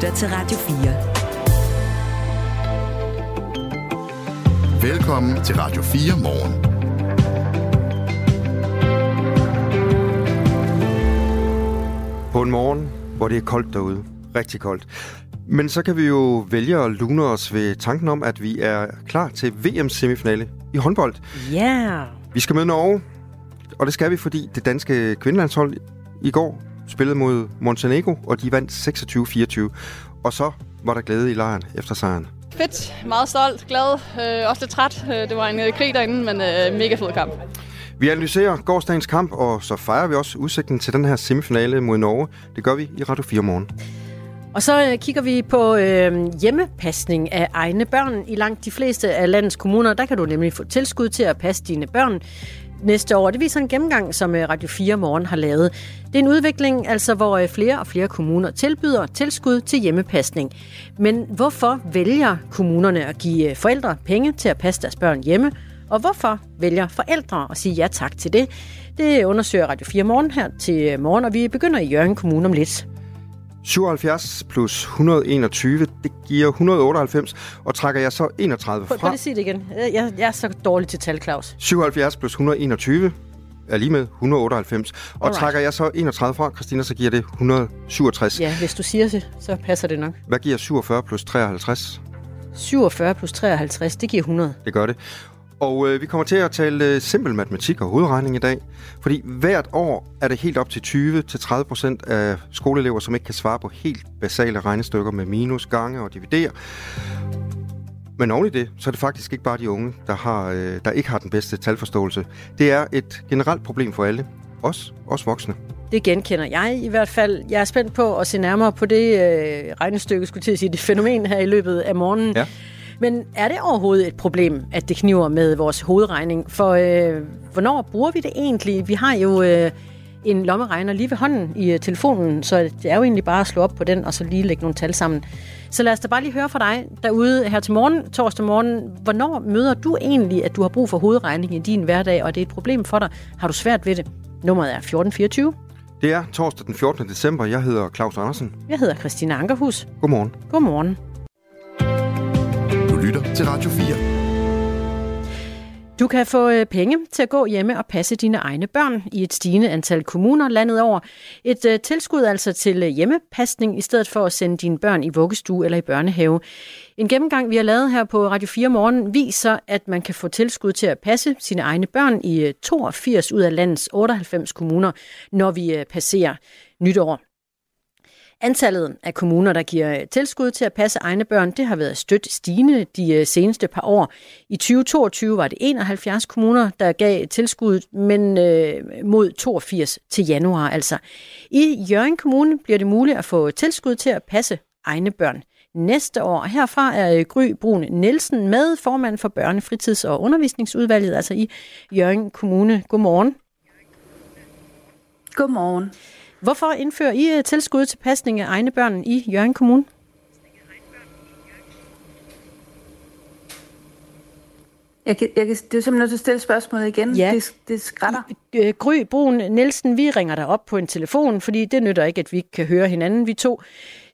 lytter til Radio 4. Velkommen til Radio 4 morgen. På en morgen, hvor det er koldt derude. Rigtig koldt. Men så kan vi jo vælge at lune os ved tanken om, at vi er klar til VM-semifinale i håndbold. Ja. Yeah. Vi skal møde Norge, og det skal vi, fordi det danske kvindelandshold i går spillede mod Montenegro, og de vandt 26-24. Og så var der glæde i lejren efter sejren. Fedt, meget stolt, glad, øh, også lidt træt. Øh, det var en øh, krig derinde, men øh, mega fed kamp. Vi analyserer gårdsdagens kamp, og så fejrer vi også udsigten til den her semifinale mod Norge. Det gør vi i Radio 4 morgen. Og så øh, kigger vi på øh, hjemmepasning af egne børn. I langt de fleste af landets kommuner, der kan du nemlig få tilskud til at passe dine børn næste år. Det viser en gennemgang, som øh, Radio 4 Morgen har lavet. Det er en udvikling, altså hvor øh, flere og flere kommuner tilbyder tilskud til hjemmepasning. Men hvorfor vælger kommunerne at give øh, forældre penge til at passe deres børn hjemme? Og hvorfor vælger forældre at sige ja tak til det? Det undersøger Radio 4 Morgen her til morgen, og vi begynder i Jørgen Kommune om lidt. 77 plus 121, det giver 198, og trækker jeg så 31 fra... Prøv lige at sige det igen. Jeg, jeg er så dårlig til tal, Claus. 77 plus 121 er lige med 198. Og Alright. trækker jeg så 31 fra, Christina, så giver det 167. Ja, hvis du siger det, så passer det nok. Hvad giver 47 plus 53? 47 plus 53, det giver 100. Det gør det. Og øh, vi kommer til at tale øh, simpel matematik og hovedregning i dag. Fordi hvert år er det helt op til 20-30 procent af skoleelever, som ikke kan svare på helt basale regnestykker med minus, gange og dividere. Men oven i det, så er det faktisk ikke bare de unge, der, har, øh, der ikke har den bedste talforståelse. Det er et generelt problem for alle. Os, os voksne. Det genkender jeg i hvert fald. Jeg er spændt på at se nærmere på det øh, regnestykke, skulle til at sige, det fænomen her i løbet af morgenen. Ja. Men er det overhovedet et problem, at det kniver med vores hovedregning? For øh, hvornår bruger vi det egentlig? Vi har jo øh, en lommeregner lige ved hånden i øh, telefonen, så det er jo egentlig bare at slå op på den og så lige lægge nogle tal sammen. Så lad os da bare lige høre fra dig derude her til morgen, torsdag morgen. Hvornår møder du egentlig, at du har brug for hovedregning i din hverdag, og det er et problem for dig? Har du svært ved det? Nummeret er 1424. Det er torsdag den 14. december. Jeg hedder Claus Andersen. Jeg hedder Christina Ankerhus. Godmorgen. Godmorgen lytter til Radio 4. Du kan få øh, penge til at gå hjemme og passe dine egne børn i et stigende antal kommuner landet over. Et øh, tilskud altså til øh, hjemmepasning i stedet for at sende dine børn i vuggestue eller i børnehave. En gennemgang, vi har lavet her på Radio 4 Morgen, viser, at man kan få tilskud til at passe sine egne børn i 82 ud af landets 98 kommuner, når vi passerer nytår. Antallet af kommuner, der giver øh, tilskud til at passe egne børn, det har været stødt stigende de øh, seneste par år. I 2022 var det 71 kommuner, der gav tilskud, men øh, mod 82 til januar altså. I Jørgen Kommune bliver det muligt at få tilskud til at passe egne børn næste år. Herfra er øh, Gry Brun Nielsen med, formand for Børne-, Fritids- og Undervisningsudvalget, altså i Jørgen Kommune. Godmorgen. Godmorgen. Hvorfor indfører I øh, tilskud til pasning af egne børn i Jørgen Kommune? Jeg kan, jeg kan, det er simpelthen nødt til at stille spørgsmålet igen. Ja. Det, det skrætter. Øh, Gry Brun Nielsen, vi ringer dig op på en telefon, fordi det nytter ikke, at vi kan høre hinanden, vi to.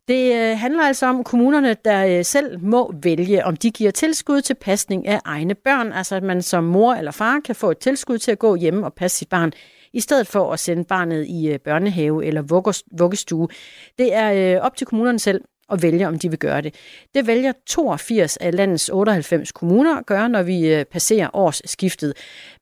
Det øh, handler altså om kommunerne, der selv må vælge, om de giver tilskud til pasning af egne børn. Altså at man som mor eller far kan få et tilskud til at gå hjemme og passe sit barn i stedet for at sende barnet i øh, børnehave eller vuggestue. Det er øh, op til kommunerne selv at vælge, om de vil gøre det. Det vælger 82 af landets 98 kommuner at gøre, når vi øh, passerer årsskiftet.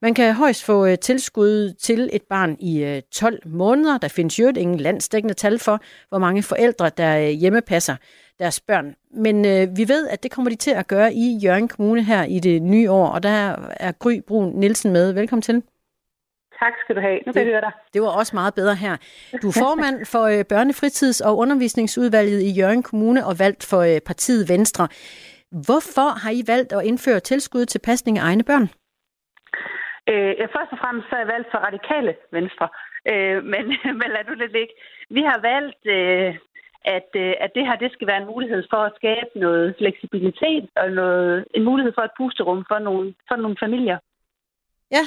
Man kan højst få tilskud til et barn i 12 måneder. Der findes jo ingen landsdækkende tal for, hvor mange forældre, der hjemmepasser deres børn. Men øh, vi ved, at det kommer de til at gøre i Jørgen Kommune her i det nye år, og der er Gry Brun Nielsen med. Velkommen til. Tak skal du have. Nu kan jeg høre dig. Det var også meget bedre her. Du er formand for øh, Børnefritids- og Undervisningsudvalget i Jørgen Kommune og valgt for øh, partiet Venstre. Hvorfor har I valgt at indføre tilskud til pasning af egne børn? Øh, ja, først og fremmest så er jeg valgt for radikale Venstre. Øh, men, men lad du det ligge. Vi har valgt, øh, at, øh, at det her det skal være en mulighed for at skabe noget fleksibilitet og noget, en mulighed for et pusterum for nogle, for nogle familier. Ja,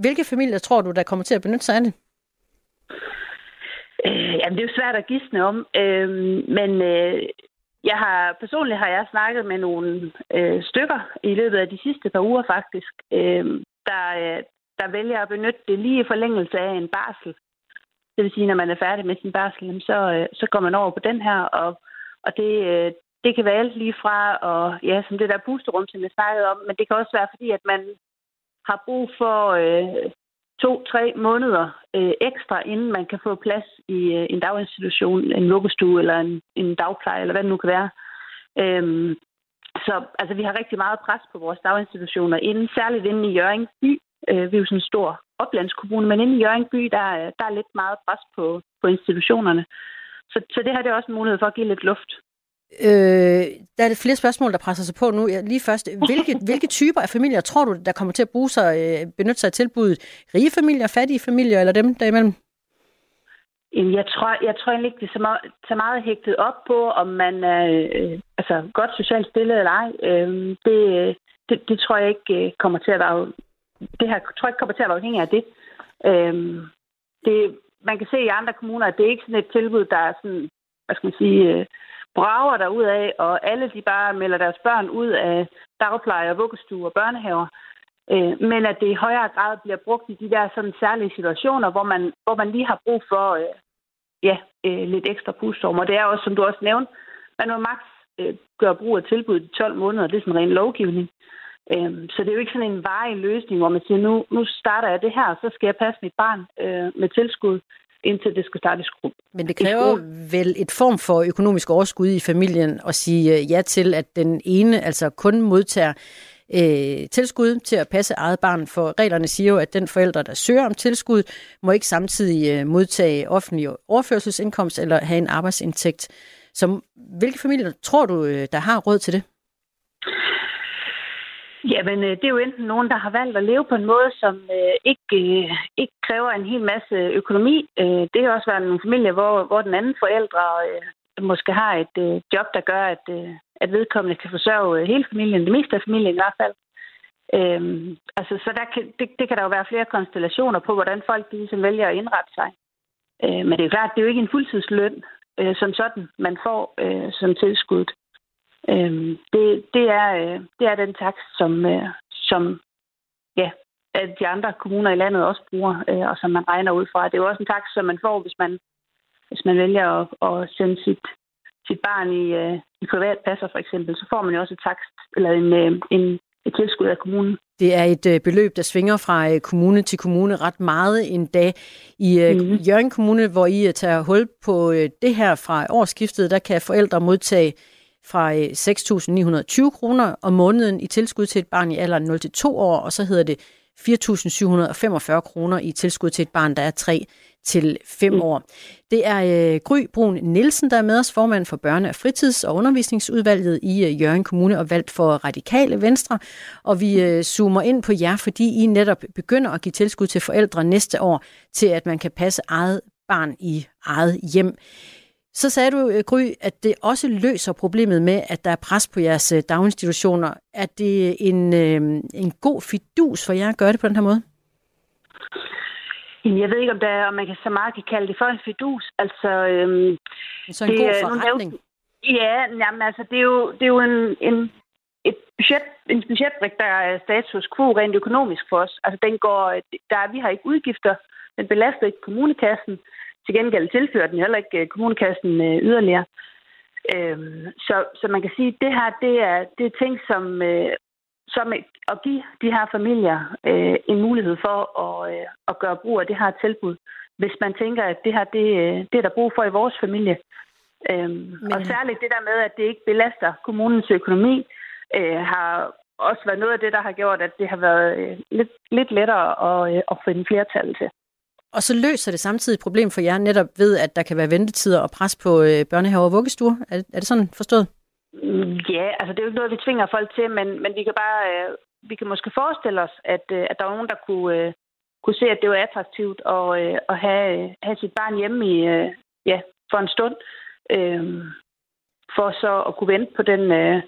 hvilke familier tror du, der kommer til at benytte sig af det? Øh, jamen, det er jo svært at gisne om, øh, men øh, Jeg har personligt har jeg snakket med nogle øh, stykker i løbet af de sidste par uger faktisk, øh, der, øh, der vælger at benytte det lige i forlængelse af en barsel. Det vil sige, når man er færdig med sin barsel, så, øh, så går man over på den her, og, og det, øh, det kan være alt lige fra, og ja, som det der pusterum, som jeg snakkede om, men det kan også være fordi, at man har brug for øh, to-tre måneder øh, ekstra, inden man kan få plads i øh, en daginstitution, en vuggestue eller en, en dagpleje, eller hvad det nu kan være. Øhm, så altså, vi har rigtig meget pres på vores daginstitutioner, inden, særligt inde i Jørgen by. Øh, vi er jo sådan en stor oplandskommune, men inde i Jørgen by, der, der er lidt meget pres på, på institutionerne. Så, så det her det er også en mulighed for at give lidt luft. Øh, der er flere spørgsmål, der presser sig på nu. Lige først, hvilke, hvilke typer af familier tror du, der kommer til at bruge sig, øh, benytte sig af tilbuddet? Rige familier, fattige familier eller dem derimellem? Jeg tror, jeg tror egentlig ikke, det er så meget, så meget hægtet op på, om man er øh, altså, godt socialt stillet eller ej. Øh, det, det, det tror jeg ikke øh, kommer til at være... Det her tror jeg ikke kommer til at være afhængig af det. Øh, det. Man kan se i andre kommuner, at det er ikke sådan et tilbud, der er sådan, hvad skal man sige... Øh, brager der ud af, og alle de bare melder deres børn ud af dagpleje og vuggestuer og børnehaver. Øh, men at det i højere grad bliver brugt i de der sådan særlige situationer, hvor man, hvor man lige har brug for øh, ja, øh, lidt ekstra pustorm. Og det er også, som du også nævnte, man må maks øh, gøre brug af tilbuddet i 12 måneder. Det er sådan en ren lovgivning. Øh, så det er jo ikke sådan en varig løsning, hvor man siger, nu, nu starter jeg det her, og så skal jeg passe mit barn øh, med tilskud indtil det skal starte i skole. Men det kræver vel et form for økonomisk overskud i familien at sige øh, ja til, at den ene altså kun modtager øh, tilskud til at passe eget barn, for reglerne siger jo, at den forælder, der søger om tilskud, må ikke samtidig øh, modtage offentlig overførselsindkomst eller have en arbejdsindtægt. Så hvilke familier tror du, øh, der har råd til det? Jamen, øh, det er jo enten nogen, der har valgt at leve på en måde, som øh, ikke, øh, ikke kræver en hel masse økonomi. Øh, det kan også være nogle familier, hvor, hvor den anden forældre øh, måske har et øh, job, der gør, at, øh, at vedkommende kan forsørge øh, hele familien, det meste af familien i hvert fald. Øh, altså, så der kan, det, det kan der jo være flere konstellationer på, hvordan folk de ligesom vælger at indrette sig. Øh, men det er klart, det er jo ikke en fuldtidsløn øh, som sådan, man får øh, som tilskud. Øh, det, det, er, øh, det er den takst, som, øh, som ja, de andre kommuner i landet også bruger, øh, og som man regner ud fra. Det er jo også en takst, som man får, hvis man, hvis man vælger at, at sende sit, sit barn i, øh, i privat passer for eksempel, så får man jo også et takst, eller en, øh, en, et tilskud af kommunen. Det er et øh, beløb, der svinger fra øh, kommune til kommune ret meget en dag. I mm-hmm. Jørgen Kommune, hvor I tager hul på det her fra årsskiftet, der kan forældre modtage fra 6.920 øh, kroner om måneden i tilskud til et barn i alderen 0-2 år, og så hedder det 4.745 kroner i tilskud til et barn, der er 3 til 5 mm. år. Det er øh, Gry Brun Nielsen, der er med os, formand for Børne- og Fritids- og Undervisningsudvalget i øh, Jørgen Kommune og valgt for Radikale Venstre. Og vi øh, zoomer ind på jer, fordi I netop begynder at give tilskud til forældre næste år til, at man kan passe eget barn i eget hjem. Så sagde du, øh, Gry, at det også løser problemet med, at der er pres på jeres øh, daginstitutioner. Er det en, øh, en god fidus for jer at gøre det på den her måde? Jeg ved ikke, om, der, om man kan så meget kan kalde det for en fidus. Altså, øhm, så en det, god forretning? Ja, jamen, altså, det er jo, det er jo en, en, et budget, en budgetbrik, der er status quo rent økonomisk for os. Altså, den går, der, vi har ikke udgifter, den belaster ikke kommunekassen. Til gengæld tilfører den heller ikke øh, kommunekassen øh, yderligere. Øhm, så, så man kan sige, at det her det er, det er ting, som, øh, som at give de her familier øh, en mulighed for at, øh, at gøre brug af det her tilbud, hvis man tænker, at det her det, det er der brug for i vores familie. Øhm, Men... Og særligt det der med, at det ikke belaster kommunens økonomi, øh, har også været noget af det, der har gjort, at det har været øh, lidt, lidt lettere at, øh, at finde flertal til. Og så løser det samtidig et problem for jer netop ved, at der kan være ventetider og pres på øh, børnehaver og vuggestuer. Er, er det sådan forstået? Ja, altså det er jo ikke noget, vi tvinger folk til, men, men vi kan bare, øh, vi kan måske forestille os, at, øh, at der var nogen, der kunne, øh, kunne se, at det var attraktivt at, øh, at have, øh, have sit barn hjemme i, øh, ja, for en stund, øh, for så at kunne vente på den, øh,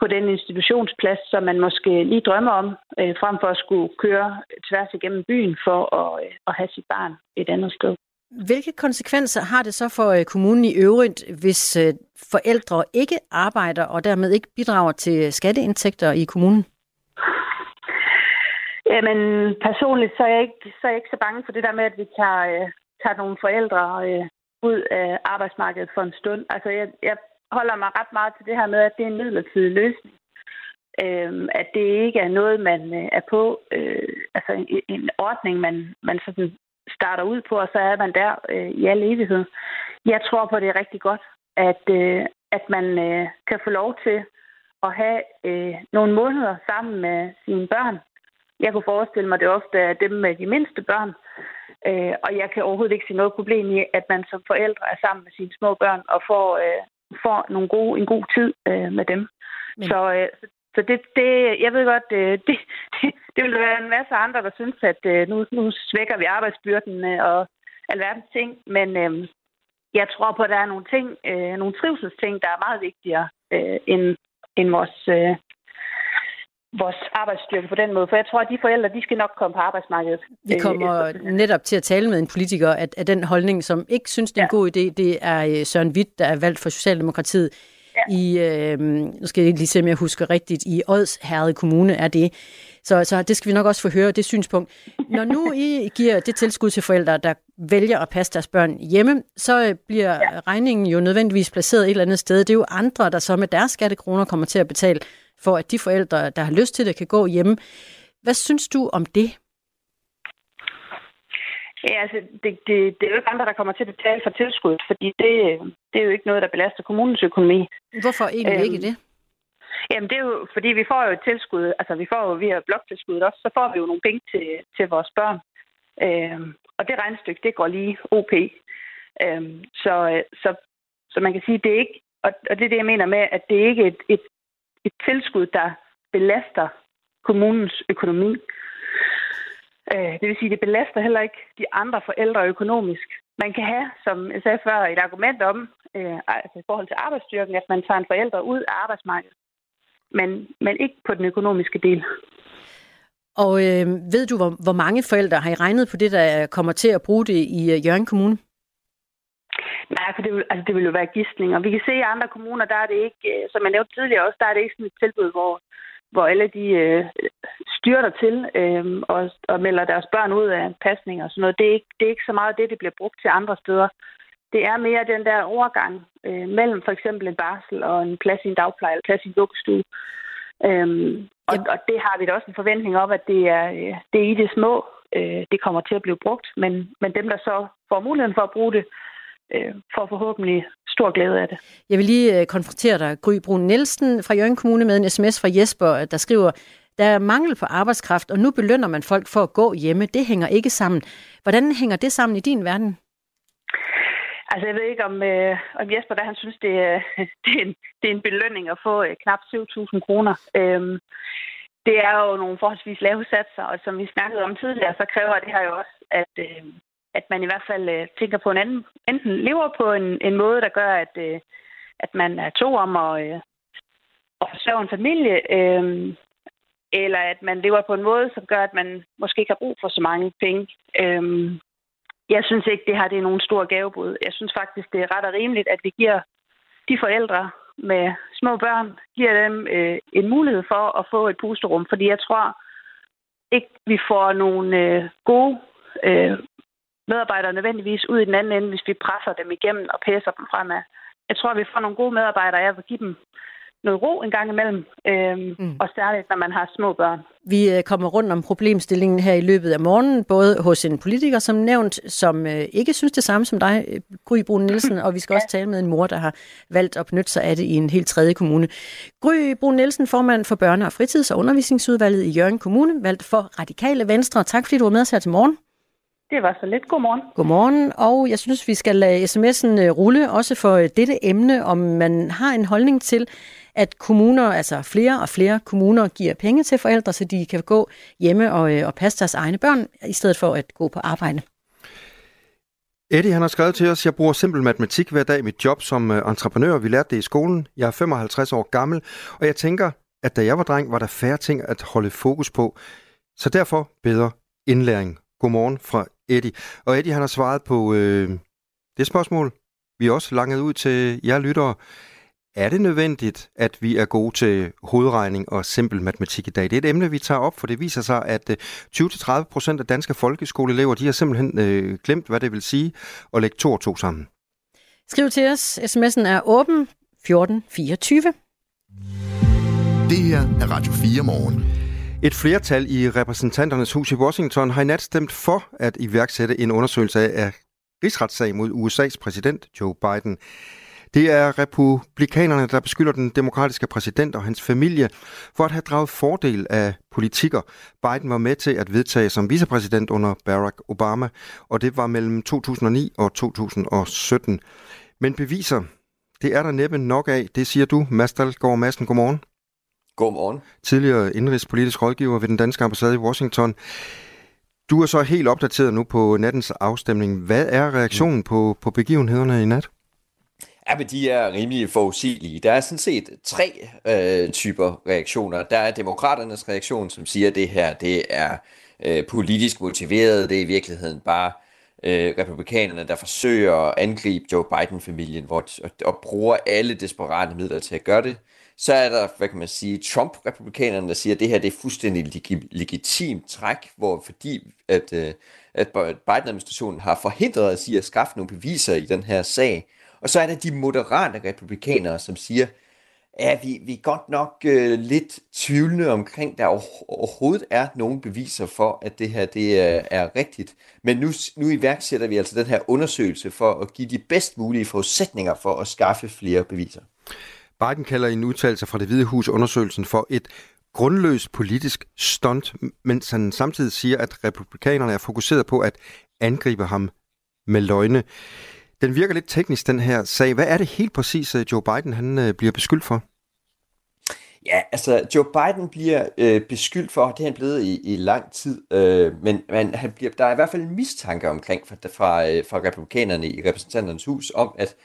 på den institutionsplads, som man måske lige drømmer om, øh, frem for at skulle køre tværs igennem byen for at, øh, at have sit barn et andet sted. Hvilke konsekvenser har det så for øh, kommunen i øvrigt, hvis øh, forældre ikke arbejder og dermed ikke bidrager til skatteindtægter i kommunen? Jamen, personligt så er, jeg ikke, så er jeg ikke så bange for det der med, at vi tager, øh, tager nogle forældre øh, ud af arbejdsmarkedet for en stund. Altså, jeg, jeg holder mig ret meget til det her med, at det er en midlertidig løsning. Øhm, at det ikke er noget, man øh, er på, øh, altså en, en ordning, man, man sådan starter ud på, og så er man der øh, i al evighed. Jeg tror på, at det er rigtig godt, at, øh, at man øh, kan få lov til at have øh, nogle måneder sammen med sine børn. Jeg kunne forestille mig, at det ofte er dem med de mindste børn, øh, og jeg kan overhovedet ikke se noget problem i, at man som forældre er sammen med sine små børn og får, øh, får nogle gode, en god tid øh, med dem. Men... Så, øh, så det, det, jeg ved godt, øh, det, det, det vil være en masse andre, der synes, at øh, nu, nu svækker vi arbejdsbyrden øh, og alverdens ting. Men øh, jeg tror på, at der er nogle ting, øh, nogle trivselsting, der er meget vigtigere øh, end, end vores, øh, vores arbejdsstyrke på den måde. For jeg tror, at de forældre, de skal nok komme på arbejdsmarkedet. Vi kommer øh, netop til at tale med en politiker, at, at den holdning, som ikke synes, det er en ja. god idé, det er Søren Witt, der er valgt for Socialdemokratiet ja. i, øh, nu skal jeg lige se, om jeg husker rigtigt, i Ods Herred Kommune er det. Så, så det skal vi nok også få høre, det synspunkt. Når nu I giver det tilskud til forældre, der vælger at passe deres børn hjemme, så bliver ja. regningen jo nødvendigvis placeret et eller andet sted. Det er jo andre, der så med deres skattekroner kommer til at betale for, at de forældre, der har lyst til det, kan gå hjemme. Hvad synes du om det? Ja, altså, det, det, det er jo ikke andre, der kommer til at betale for tilskud, fordi det, det er jo ikke noget, der belaster kommunens økonomi. Hvorfor egentlig øhm, ikke det? Jamen, det er jo, fordi vi får jo et tilskud, altså vi får jo via bloktilskuddet også, så får vi jo nogle penge til, til vores børn. Øhm, og det regnstykke, det går lige OP. Øhm, så, så, så man kan sige, det er ikke, og, og det er det, jeg mener med, at det er ikke et, et, et tilskud, der belaster kommunens økonomi. Øh, det vil sige, det belaster heller ikke de andre forældre økonomisk. Man kan have, som jeg sagde før, et argument om, øh, altså i forhold til arbejdsstyrken, at man tager en forælder ud af arbejdsmarkedet, men, men ikke på den økonomiske del. Og øh, ved du, hvor, hvor mange forældre har I regnet på det, der kommer til at bruge det i øh, Jørgen Kommune? Nej, for det vil, altså, det vil jo være. Og vi kan se i andre kommuner, der er det ikke, øh, som jeg nævnte tidligere også, der er det ikke sådan et tilbud, hvor, hvor alle de øh, styrter til øh, og, og melder deres børn ud af pasning og sådan noget. Det er, ikke, det er ikke så meget det, det bliver brugt til andre steder. Det er mere den der overgang øh, mellem for eksempel en barsel og en plads i en dagpleje eller plads i en vuggestue. Øhm, og, og det har vi da også en forventning om, at det er, øh, det er i det små, øh, det kommer til at blive brugt. Men, men dem, der så får muligheden for at bruge det, øh, får forhåbentlig stor glæde af det. Jeg vil lige øh, konfrontere dig, Gry Brun Nielsen fra Jørgen Kommune med en sms fra Jesper, der skriver, der er mangel på arbejdskraft, og nu belønner man folk for at gå hjemme. Det hænger ikke sammen. Hvordan hænger det sammen i din verden? Altså, jeg ved ikke, om, øh, om Jesper, der han synes, det er, det, er en, det er en belønning at få øh, knap 7.000 kroner. Øhm, det er jo nogle forholdsvis lave satser, og som vi snakkede om tidligere, så kræver det her jo også, at, øh, at man i hvert fald øh, tænker på en anden, enten lever på en, en måde, der gør, at, øh, at man er to om at, øh, at forsørge en familie, øh, eller at man lever på en måde, som gør, at man måske ikke har brug for så mange penge. Øh, jeg synes ikke, det her det er nogen stor gavebud. Jeg synes faktisk, det er ret og rimeligt, at vi giver de forældre med små børn, giver dem øh, en mulighed for at få et pusterum, fordi jeg tror ikke, vi får nogle øh, gode øh, medarbejdere nødvendigvis ud i den anden ende, hvis vi presser dem igennem og pæser dem fremad. Jeg tror, vi får nogle gode medarbejdere af at give dem noget ro en gang imellem, øhm, mm. og særligt når man har små børn. Vi øh, kommer rundt om problemstillingen her i løbet af morgenen, både hos en politiker, som nævnt, som øh, ikke synes det samme som dig, øh, Gry Brun Nielsen, og vi skal ja. også tale med en mor, der har valgt at benytte sig af det i en helt tredje kommune. Gry Brun Nielsen, formand for Børne- og Fritids- og Undervisningsudvalget i Jørgen Kommune, valgt for Radikale Venstre. Tak fordi du var med os her til morgen. Det var så lidt. Godmorgen. Godmorgen, og jeg synes, vi skal lade sms'en øh, rulle, også for øh, dette emne, om man har en holdning til, at kommuner, altså flere og flere kommuner, giver penge til forældre, så de kan gå hjemme og, øh, og passe deres egne børn, i stedet for at gå på arbejde. Eddie han har skrevet til os, jeg bruger simpel matematik hver dag i mit job som entreprenør. Vi lærte det i skolen. Jeg er 55 år gammel, og jeg tænker, at da jeg var dreng, var der færre ting at holde fokus på. Så derfor bedre indlæring godmorgen fra Eddie. Og Eddie han har svaret på øh, det spørgsmål, vi også langet ud til jer lyttere. Er det nødvendigt, at vi er gode til hovedregning og simpel matematik i dag? Det er et emne, vi tager op, for det viser sig, at 20-30 øh, procent af danske folkeskoleelever, de har simpelthen øh, glemt, hvad det vil sige at lægge to og to sammen. Skriv til os. SMS'en er åben 1424. Det her er Radio 4 morgen. Et flertal i repræsentanternes hus i Washington har i nat stemt for at iværksætte en undersøgelse af rigsretssag mod USA's præsident Joe Biden. Det er republikanerne, der beskylder den demokratiske præsident og hans familie for at have draget fordel af politikker. Biden var med til at vedtage som vicepræsident under Barack Obama, og det var mellem 2009 og 2017. Men beviser, det er der næppe nok af, det siger du, Mads Dahlgaard Madsen. Godmorgen. Godmorgen. Tidligere indrigspolitisk rådgiver ved den danske ambassade i Washington. Du er så helt opdateret nu på nattens afstemning. Hvad er reaktionen på, på begivenhederne i nat? Ja, men de er rimelig forudsigelige. Der er sådan set tre øh, typer reaktioner. Der er demokraternes reaktion, som siger, at det her det er øh, politisk motiveret. Det er i virkeligheden bare øh, republikanerne, der forsøger at angribe Joe Biden-familien hvor, og, og bruger alle desperate midler til at gøre det. Så er der, hvad kan man sige, Trump-republikanerne, der siger, at det her det er fuldstændig leg- legitimt træk, hvor fordi at, øh, at Biden-administrationen har forhindret os i at skaffe nogle beviser i den her sag. Og så er der de moderate republikanere, som siger, Ja, vi, vi er godt nok øh, lidt tvivlende omkring, der overhovedet er nogen beviser for, at det her det er, er rigtigt. Men nu, nu iværksætter vi altså den her undersøgelse for at give de bedst mulige forudsætninger for at skaffe flere beviser. Biden kalder i en udtalelse fra det Hvide Hus undersøgelsen for et grundløst politisk stunt, mens han samtidig siger, at republikanerne er fokuseret på at angribe ham med løgne. Den virker lidt teknisk, den her sag. Hvad er det helt præcis, øh, Joe Biden han øh, bliver beskyldt for? Ja, altså Joe Biden bliver øh, beskyldt for, det er han blevet i, i lang tid, øh, men, men han bliver, der er i hvert fald en mistanke omkring fra, fra, øh, fra republikanerne i repræsentanternes hus om, at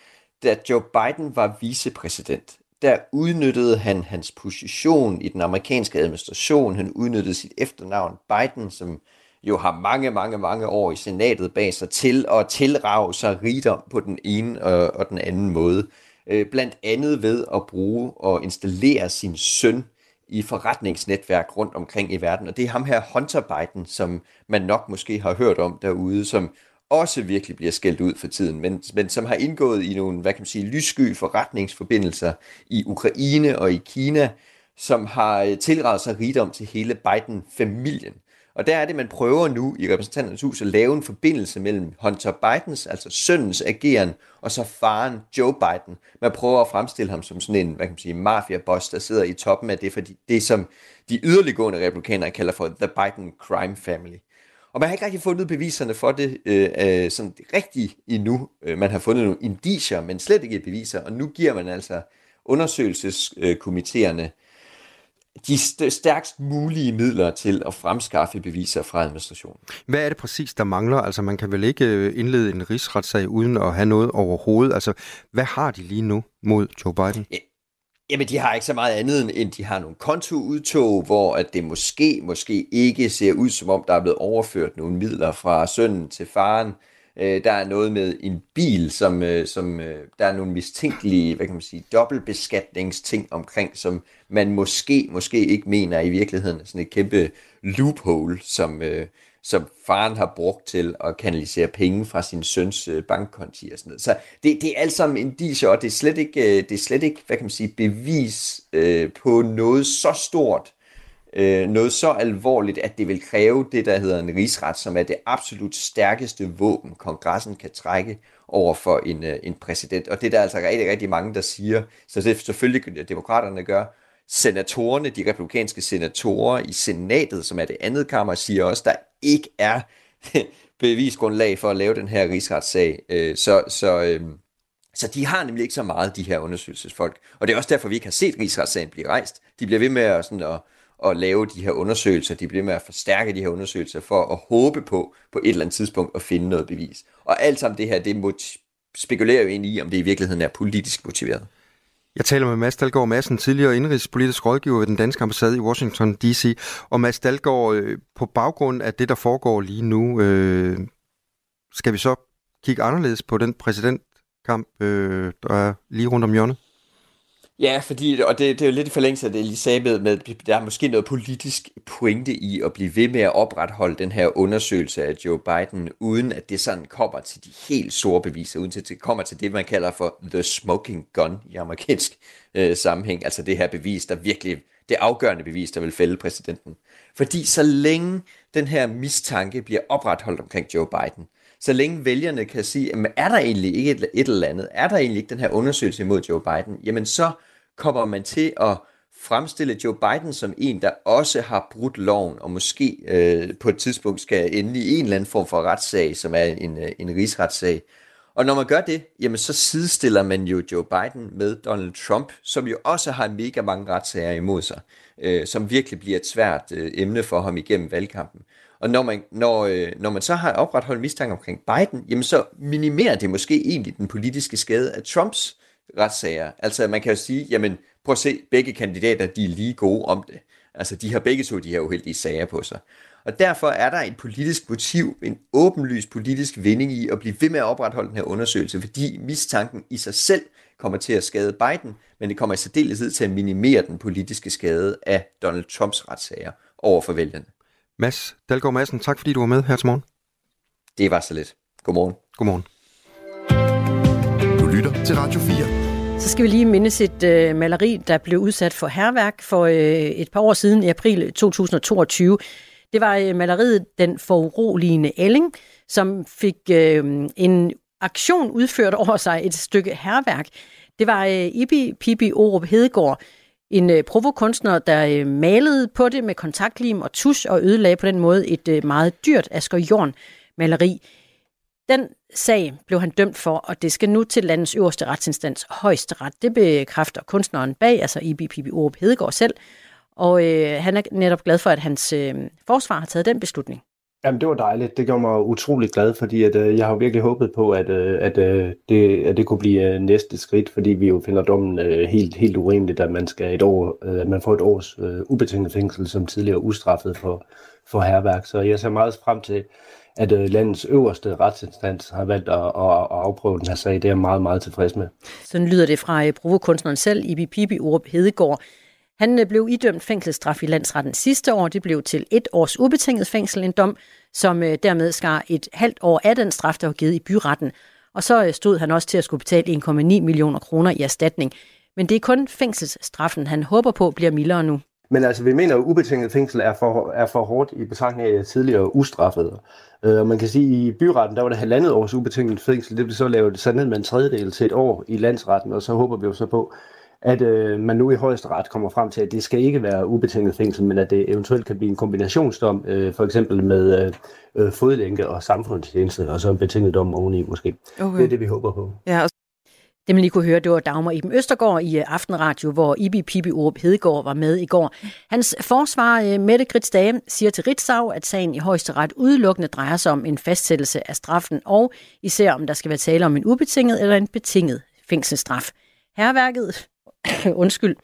da Joe Biden var vicepræsident, der udnyttede han hans position i den amerikanske administration. Han udnyttede sit efternavn Biden, som jo har mange, mange, mange år i senatet bag sig til at tilrage sig rigdom på den ene og, og den anden måde. Øh, blandt andet ved at bruge og installere sin søn i forretningsnetværk rundt omkring i verden. Og det er ham her Hunter Biden, som man nok måske har hørt om derude, som også virkelig bliver skældt ud for tiden, men, men som har indgået i nogle, hvad kan man sige, lyssky forretningsforbindelser i Ukraine og i Kina, som har øh, tilrettet sig rigdom til hele Biden-familien. Og der er det, man prøver nu i repræsentanternes hus at lave en forbindelse mellem Hunter Bidens, altså sønnens ageren, og så faren Joe Biden. Man prøver at fremstille ham som sådan en, hvad kan man sige, mafia-boss, der sidder i toppen af det, fordi det som de yderliggående republikanere kalder for The Biden Crime Family. Og man har ikke rigtig fundet beviserne for det øh, øh, sådan rigtigt endnu. Øh, man har fundet nogle indicier, men slet ikke beviser, og nu giver man altså undersøgelseskomiteerne de stærkst mulige midler til at fremskaffe beviser fra administrationen. Hvad er det præcis, der mangler? Altså, man kan vel ikke øh, indlede en rigsretssag uden at have noget overhovedet. Altså, hvad har de lige nu mod Joe Biden? Ja. Jamen, de har ikke så meget andet, end de har nogle kontoudtog, hvor at det måske, måske ikke ser ud, som om der er blevet overført nogle midler fra sønnen til faren. Øh, der er noget med en bil, som, øh, som øh, der er nogle mistænkelige, hvad kan man sige, dobbeltbeskatningsting omkring, som man måske, måske ikke mener i virkeligheden er sådan et kæmpe loophole, som, øh, som faren har brugt til at kanalisere penge fra sin søns øh, bankkonti og sådan noget. Så det, det er alt sammen indiser, og det er slet ikke, øh, det er slet ikke hvad kan man sige, bevis øh, på noget så stort, øh, noget så alvorligt, at det vil kræve det, der hedder en rigsret, som er det absolut stærkeste våben, kongressen kan trække over for en, øh, en præsident. Og det er der altså rigtig, rigtig mange, der siger, så det selvfølgelig demokraterne gør, senatorerne, de republikanske senatorer i senatet, som er det andet kammer, siger også, der ikke er bevisgrundlag for at lave den her rigsretssag. Øh, så, så, øh, så de har nemlig ikke så meget, de her undersøgelsesfolk. Og det er også derfor, vi ikke har set rigsretssagen blive rejst. De bliver ved med at, sådan, at, at lave de her undersøgelser, de bliver ved med at forstærke de her undersøgelser for at håbe på, på et eller andet tidspunkt at finde noget bevis. Og alt sammen det her, det spekulerer jo ind i, om det i virkeligheden er politisk motiveret. Jeg taler med Mads Dalgaard Madsen, tidligere indrigspolitisk rådgiver ved den danske ambassade i Washington D.C. Og Mads Dalgaard, øh, på baggrund af det, der foregår lige nu, øh, skal vi så kigge anderledes på den præsidentkamp, øh, der er lige rundt om hjørnet? Ja, fordi, og det, det er jo lidt i forlængelse af det, lige sagde med, med, der er måske noget politisk pointe i at blive ved med at opretholde den her undersøgelse af Joe Biden, uden at det sådan kommer til de helt store beviser, uden at det kommer til det, man kalder for the smoking gun i amerikansk øh, sammenhæng, altså det her bevis, der virkelig, det afgørende bevis, der vil fælde præsidenten. Fordi så længe den her mistanke bliver opretholdt omkring Joe Biden, så længe vælgerne kan sige, jamen, er der egentlig ikke et, et eller andet, er der egentlig ikke den her undersøgelse imod Joe Biden, jamen så kommer man til at fremstille Joe Biden som en, der også har brudt loven, og måske øh, på et tidspunkt skal ende i en eller anden form for retssag, som er en, øh, en rigsretssag. Og når man gør det, jamen så sidestiller man jo Joe Biden med Donald Trump, som jo også har mega mange retssager imod sig, øh, som virkelig bliver et svært øh, emne for ham igennem valgkampen. Og når man, når, øh, når man så har opretholdt mistanke omkring Biden, jamen så minimerer det måske egentlig den politiske skade af Trumps retssager. Altså man kan jo sige, jamen prøv at se, begge kandidater, de er lige gode om det. Altså de har begge to de her uheldige sager på sig. Og derfor er der et politisk motiv, en åbenlys politisk vinding i at blive ved med at opretholde den her undersøgelse, fordi mistanken i sig selv kommer til at skade Biden, men det kommer i særdeleshed til at minimere den politiske skade af Donald Trumps retssager over for vælgerne. Mads Dalgaard Madsen, tak fordi du var med her til morgen. Det var så lidt. Godmorgen. Godmorgen. Du lytter til Radio 4. Så skal vi lige mindes et øh, maleri, der blev udsat for herværk for øh, et par år siden i april 2022. Det var øh, maleriet Den foruroligende Elling, som fik øh, en aktion udført over sig et stykke herværk. Det var øh, Ibi Pibi Orup Hedegaard, en øh, provokunstner, der øh, malede på det med kontaktlim og tusch og ødelagde på den måde et øh, meget dyrt Asger Jorn maleri. Den sag blev han dømt for, og det skal nu til landets øverste retsinstans, højesteret. Det bekræfter kunstneren bag, altså Ibi Pibi Orup Hedegaard selv, og øh, han er netop glad for, at hans øh, forsvar har taget den beslutning. Jamen, det var dejligt. Det gjorde mig utrolig glad, fordi at, øh, jeg har virkelig håbet på, at, øh, at, øh, det, at det kunne blive øh, næste skridt, fordi vi jo finder dommen øh, helt, helt urimeligt, at man skal et år, øh, at man får et års øh, ubetinget fængsel som tidligere ustraffet for, for herværk. Så jeg ser meget frem til, at øh, landets øverste retsinstans har valgt at, at, at afprøve den her sag. Det er jeg meget, meget tilfreds med. Sådan lyder det fra øh, provokunstneren selv, Ibi Pibi Urup Hedegaard. Han øh, blev idømt fængselsstraf i landsretten sidste år. Det blev til et års ubetinget fængsel, en dom, som øh, dermed skar et halvt år af den straf, der var givet i byretten. Og så øh, stod han også til at skulle betale 1,9 millioner kroner i erstatning. Men det er kun fængselsstraffen, han håber på bliver mildere nu. Men altså, vi mener, at ubetinget fængsel er for, er for hårdt i betragtning af tidligere ustraffede. Og man kan sige, at i byretten, der var det halvandet års ubetinget fængsel. Det blev så lavet sat ned med en tredjedel til et år i landsretten, og så håber vi jo så på, at øh, man nu i højesteret kommer frem til, at det skal ikke være ubetinget fængsel, men at det eventuelt kan blive en kombinationsdom, øh, for eksempel med øh, øh, fodlænke og samfundstjeneste, og så en betinget dom oveni måske. Okay. Det er det, vi håber på. Ja, og det man lige kunne høre, det var Dagmar Iben Østergaard i øh, Aftenradio, hvor Ibi Pibi Urup Hedegaard var med i går. Hans øh, forsvar, øh, Mette Grits Dage, siger til Ritzau, at sagen i højesteret udelukkende drejer sig om en fastsættelse af straffen, og især om der skal være tale om en ubetinget eller en betinget fængselsstraf. Herværket undskyld,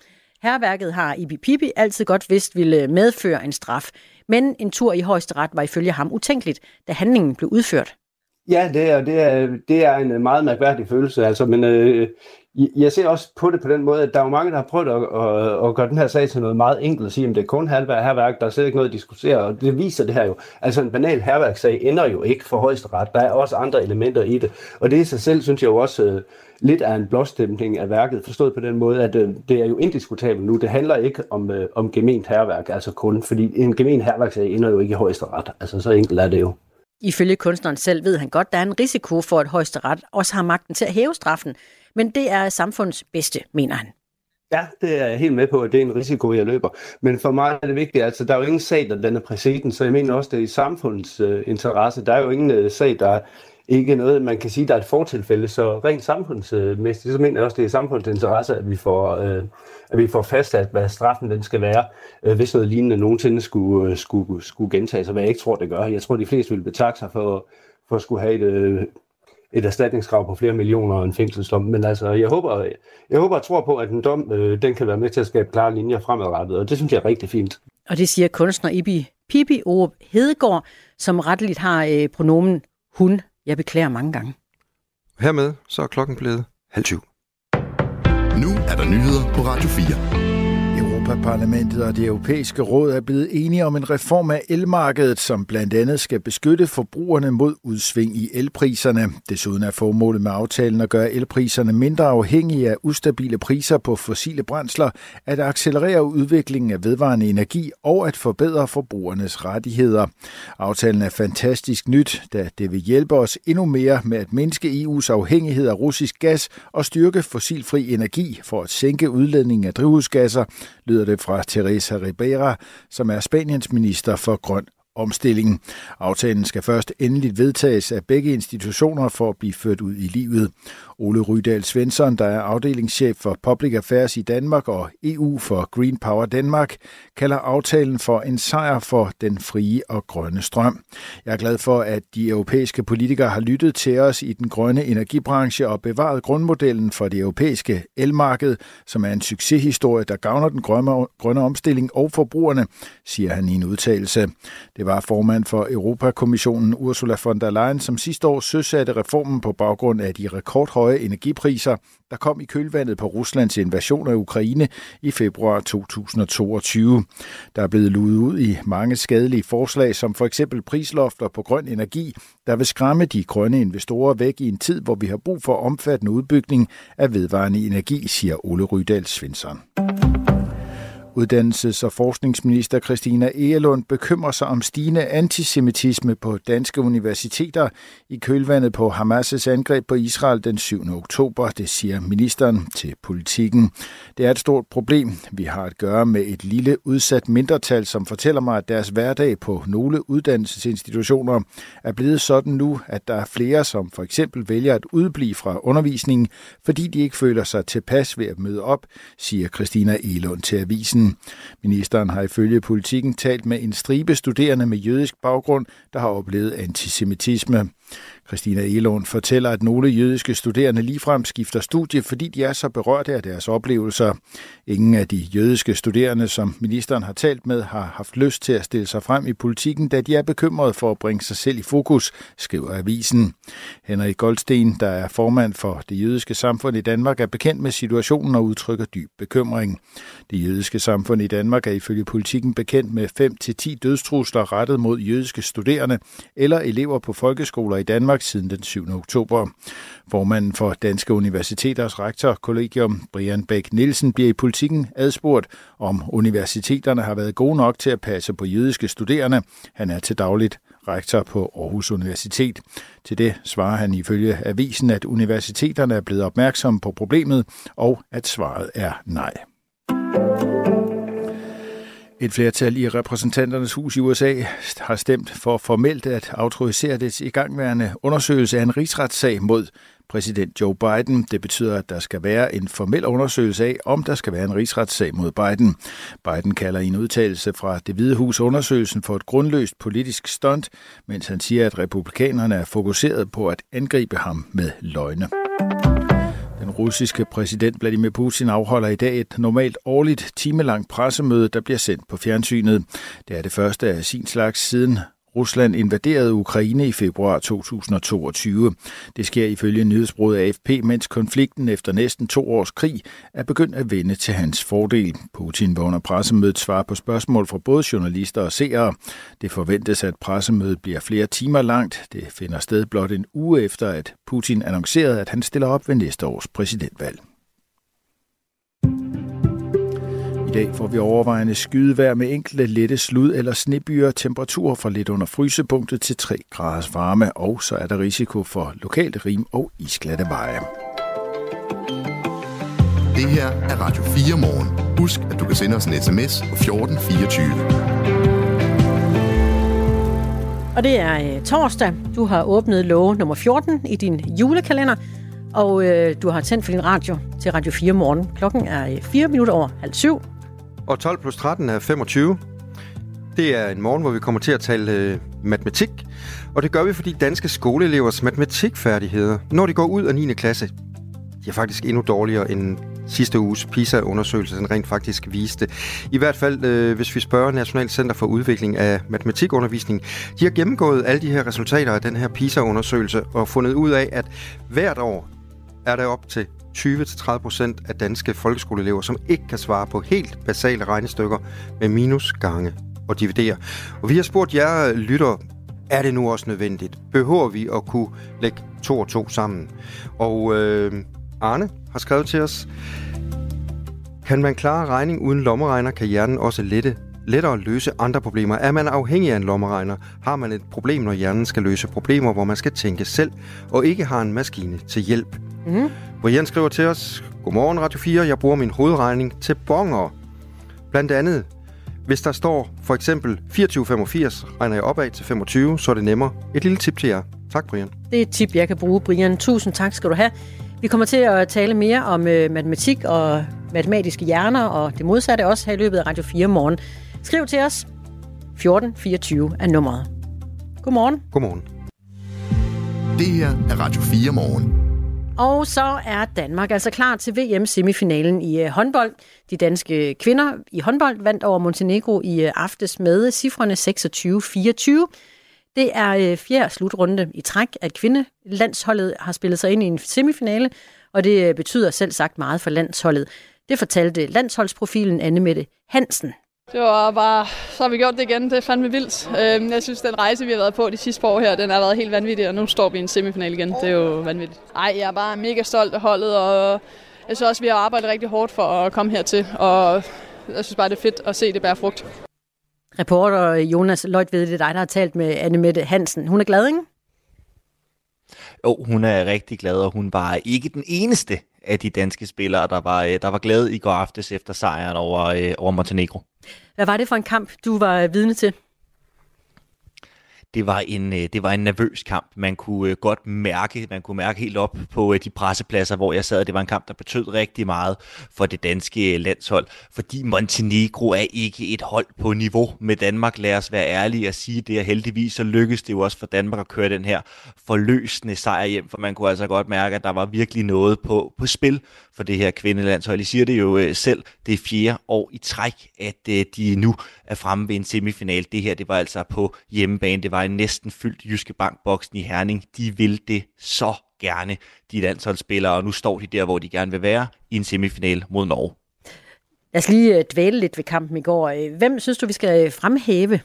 herværket har Ibi Pibi altid godt vidst ville medføre en straf, men en tur i højesteret var ifølge ham utænkeligt, da handlingen blev udført. Ja, det er, det er, det er en øh, meget mærkværdig følelse, altså, men øh, jeg ser også på det på den måde, at der er jo mange, der har prøvet at, at, at gøre den her sag til noget meget enkelt, og sige, at det er kun halvværk herværk, der er slet ikke noget at diskutere, og det viser det her jo. Altså en banal herværkssag ender jo ikke for højesteret, der er også andre elementer i det, og det i sig selv, synes jeg jo også, øh, lidt af en blåstemning af værket, forstået på den måde, at øh, det er jo indiskutabelt nu. Det handler ikke om, øh, om gement herværk, altså kun, fordi en gemen herværkssag ender jo ikke i højesteret. Altså så enkelt er det jo. Ifølge kunstneren selv ved han godt, der er en risiko for, at højesteret også har magten til at hæve straffen, men det er samfundets bedste, mener han. Ja, det er jeg helt med på, at det er en risiko, jeg løber. Men for mig er det vigtigt, altså der er jo ingen sag, der danner præcedens, så jeg mener også, det er i samfundets øh, interesse. Der er jo ingen øh, sag, der ikke noget, man kan sige, der er et fortilfælde. Så rent samfundsmæssigt, så mener jeg også, det er samfundsinteresse, samfundets interesse, at vi får, øh, at vi får fastsat, hvad straffen den skal være, øh, hvis noget lignende nogensinde skulle, øh, skulle, skulle gentage sig, hvad jeg ikke tror, det gør. Jeg tror, de fleste vil betakke sig for, for at skulle have et, øh, et erstatningskrav på flere millioner og en fængselsdom. Men altså, jeg håber, jeg håber og tror på, at en dom, øh, den kan være med til at skabe klare linjer fremadrettet, og det synes jeg er rigtig fint. Og det siger kunstner Ibi Pippi Orup Hedegaard, som retteligt har øh, pronomen hun. Jeg beklager mange gange. Hermed så er klokken blevet halv 20. Nu er der nyheder på Radio 4. Europaparlamentet og det europæiske råd er blevet enige om en reform af elmarkedet, som blandt andet skal beskytte forbrugerne mod udsving i elpriserne. Desuden er formålet med aftalen at gøre elpriserne mindre afhængige af ustabile priser på fossile brændsler, at accelerere udviklingen af vedvarende energi og at forbedre forbrugernes rettigheder. Aftalen er fantastisk nyt, da det vil hjælpe os endnu mere med at mindske EU's afhængighed af russisk gas og styrke fossilfri energi for at sænke udledningen af drivhusgasser, lyder det fra Teresa Ribera, som er Spaniens minister for grøn omstilling. Aftalen skal først endeligt vedtages af begge institutioner for at blive ført ud i livet. Ole Rydal Svensson, der er afdelingschef for Public Affairs i Danmark og EU for Green Power Danmark, kalder aftalen for en sejr for den frie og grønne strøm. Jeg er glad for, at de europæiske politikere har lyttet til os i den grønne energibranche og bevaret grundmodellen for det europæiske elmarked, som er en succeshistorie, der gavner den grønne, grønne omstilling og forbrugerne, siger han i en udtalelse. Det var formand for Europakommissionen Ursula von der Leyen, som sidste år søsatte reformen på baggrund af de rekordhøje høje energipriser, der kom i kølvandet på Ruslands invasion af Ukraine i februar 2022. Der er blevet luet ud i mange skadelige forslag, som for eksempel prislofter på grøn energi, der vil skræmme de grønne investorer væk i en tid, hvor vi har brug for omfattende udbygning af vedvarende energi, siger Ole Rydal Svensson. Uddannelses- og forskningsminister Christina Egelund bekymrer sig om stigende antisemitisme på danske universiteter i kølvandet på Hamas' angreb på Israel den 7. oktober, det siger ministeren til politikken. Det er et stort problem. Vi har at gøre med et lille udsat mindretal, som fortæller mig, at deres hverdag på nogle uddannelsesinstitutioner er blevet sådan nu, at der er flere, som for eksempel vælger at udblive fra undervisningen, fordi de ikke føler sig tilpas ved at møde op, siger Christina Elund til avisen. Mm. Ministeren har ifølge politikken talt med en stribe studerende med jødisk baggrund, der har oplevet antisemitisme. Christina Elund fortæller, at nogle jødiske studerende ligefrem skifter studie, fordi de er så berørte af deres oplevelser. Ingen af de jødiske studerende, som ministeren har talt med, har haft lyst til at stille sig frem i politikken, da de er bekymrede for at bringe sig selv i fokus, skriver avisen. Henrik Goldsten, der er formand for det jødiske samfund i Danmark, er bekendt med situationen og udtrykker dyb bekymring. Det jødiske samfund i Danmark er ifølge politikken bekendt med 5-10 dødstrusler rettet mod jødiske studerende eller elever på folkeskoler i Danmark siden den 7. oktober. Formanden for Danske Universiteters rektorkollegium, Brian Bæk Nielsen, bliver i politikken adspurgt, om universiteterne har været gode nok til at passe på jødiske studerende. Han er til dagligt rektor på Aarhus Universitet. Til det svarer han ifølge avisen, at universiteterne er blevet opmærksomme på problemet, og at svaret er nej. Et flertal i repræsentanternes hus i USA har stemt for formelt at autorisere det igangværende undersøgelse af en rigsretssag mod præsident Joe Biden. Det betyder, at der skal være en formel undersøgelse af, om der skal være en rigsretssag mod Biden. Biden kalder i en udtalelse fra det hvide hus undersøgelsen for et grundløst politisk stunt, mens han siger, at republikanerne er fokuseret på at angribe ham med løgne. Den russiske præsident Vladimir Putin afholder i dag et normalt årligt timelangt pressemøde, der bliver sendt på fjernsynet. Det er det første af sin slags siden Rusland invaderede Ukraine i februar 2022. Det sker ifølge nyhedsbruget AFP, mens konflikten efter næsten to års krig er begyndt at vende til hans fordel. Putin var under pressemødet svar på spørgsmål fra både journalister og seere. Det forventes, at pressemødet bliver flere timer langt. Det finder sted blot en uge efter, at Putin annoncerede, at han stiller op ved næste års præsidentvalg. Dag får vi overvejende skydevejr med enkelte lette slud- eller snebyer, temperaturer fra lidt under frysepunktet til 3 graders varme, og så er der risiko for lokalt rim og isglatte veje. Det her er Radio 4 morgen. Husk, at du kan sende os en sms på 1424. Og det er øh, torsdag. Du har åbnet låge nummer 14 i din julekalender, og øh, du har tændt for din radio til Radio 4 morgen. Klokken er 4 øh, minutter over halv syv. Og 12 plus 13 er 25. Det er en morgen, hvor vi kommer til at tale øh, matematik, og det gør vi, fordi danske skoleelevers matematikfærdigheder, når de går ud af 9. klasse, de er faktisk endnu dårligere end sidste uges PISA-undersøgelse, den rent faktisk viste. I hvert fald, øh, hvis vi spørger National Center for Udvikling af Matematikundervisning, de har gennemgået alle de her resultater af den her PISA-undersøgelse og fundet ud af, at hvert år er der op til 20-30% af danske folkeskoleelever, som ikke kan svare på helt basale regnestykker med minus, gange og dividere. Og vi har spurgt jer lytter, er det nu også nødvendigt? Behøver vi at kunne lægge to og to sammen? Og øh, Arne har skrevet til os, kan man klare regning uden lommeregner, kan hjernen også lette lettere løse andre problemer. Er man afhængig af en lommeregner, har man et problem, når hjernen skal løse problemer, hvor man skal tænke selv, og ikke har en maskine til hjælp. Mm. Brian skriver til os, Godmorgen Radio 4, jeg bruger min hovedregning til bonger. Blandt andet, hvis der står for eksempel 2485, regner jeg opad til 25, så er det nemmere. Et lille tip til jer. Tak, Brian. Det er et tip, jeg kan bruge, Brian. Tusind tak skal du have. Vi kommer til at tale mere om øh, matematik og matematiske hjerner og det modsatte også her i løbet af Radio 4 morgen. Skriv til os. 1424 er nummeret. Godmorgen. Godmorgen. Det her er Radio 4 morgen. Og så er Danmark altså klar til VM-semifinalen i øh, håndbold. De danske kvinder i håndbold vandt over Montenegro i øh, aftes med cifrene 26-24. Det er øh, fjerde slutrunde i træk, at kvindelandsholdet har spillet sig ind i en semifinale, og det betyder selv sagt meget for landsholdet. Det fortalte landsholdsprofilen Anne Mette Hansen. Det var bare, så har vi gjort det igen. Det er fandme vildt. Øhm, jeg synes, den rejse, vi har været på de sidste par år her, den har været helt vanvittig, og nu står vi i en semifinal igen. Det er jo vanvittigt. Ej, jeg er bare mega stolt af holdet, og jeg synes også, vi har arbejdet rigtig hårdt for at komme hertil, og jeg synes bare, det er fedt at se det bære frugt. Reporter Jonas Løjt ved, det er dig, der har talt med Anne Mette Hansen. Hun er glad, ikke? Jo, hun er rigtig glad, og hun var ikke den eneste af de danske spillere, der var, øh, der var glad i går aftes efter sejren over, øh, over Montenegro. Hvad var det for en kamp, du var øh, vidne til? Det var en øh, det var en nervøs kamp. Man kunne øh, godt mærke, man kunne mærke helt op på øh, de pressepladser, hvor jeg sad. Det var en kamp, der betød rigtig meget for det danske landshold, fordi Montenegro er ikke et hold på niveau med Danmark. Lad os være ærlige og sige det, og heldigvis så lykkedes det jo også for Danmark at køre den her forløsende sejr hjem, for man kunne altså godt mærke, at der var virkelig noget på, på spil for det her kvindelandshold. I siger det jo selv, det er fjerde år i træk, at de nu er fremme ved en semifinal. Det her, det var altså på hjemmebane. Det var en næsten fyldt Jyske Bank-boksen i Herning. De vil det så gerne, de landsholdsspillere, og nu står de der, hvor de gerne vil være, i en semifinal mod Norge. Lad os lige øh, dvæle lidt ved kampen i går. Øh, hvem synes du, vi skal fremhæve?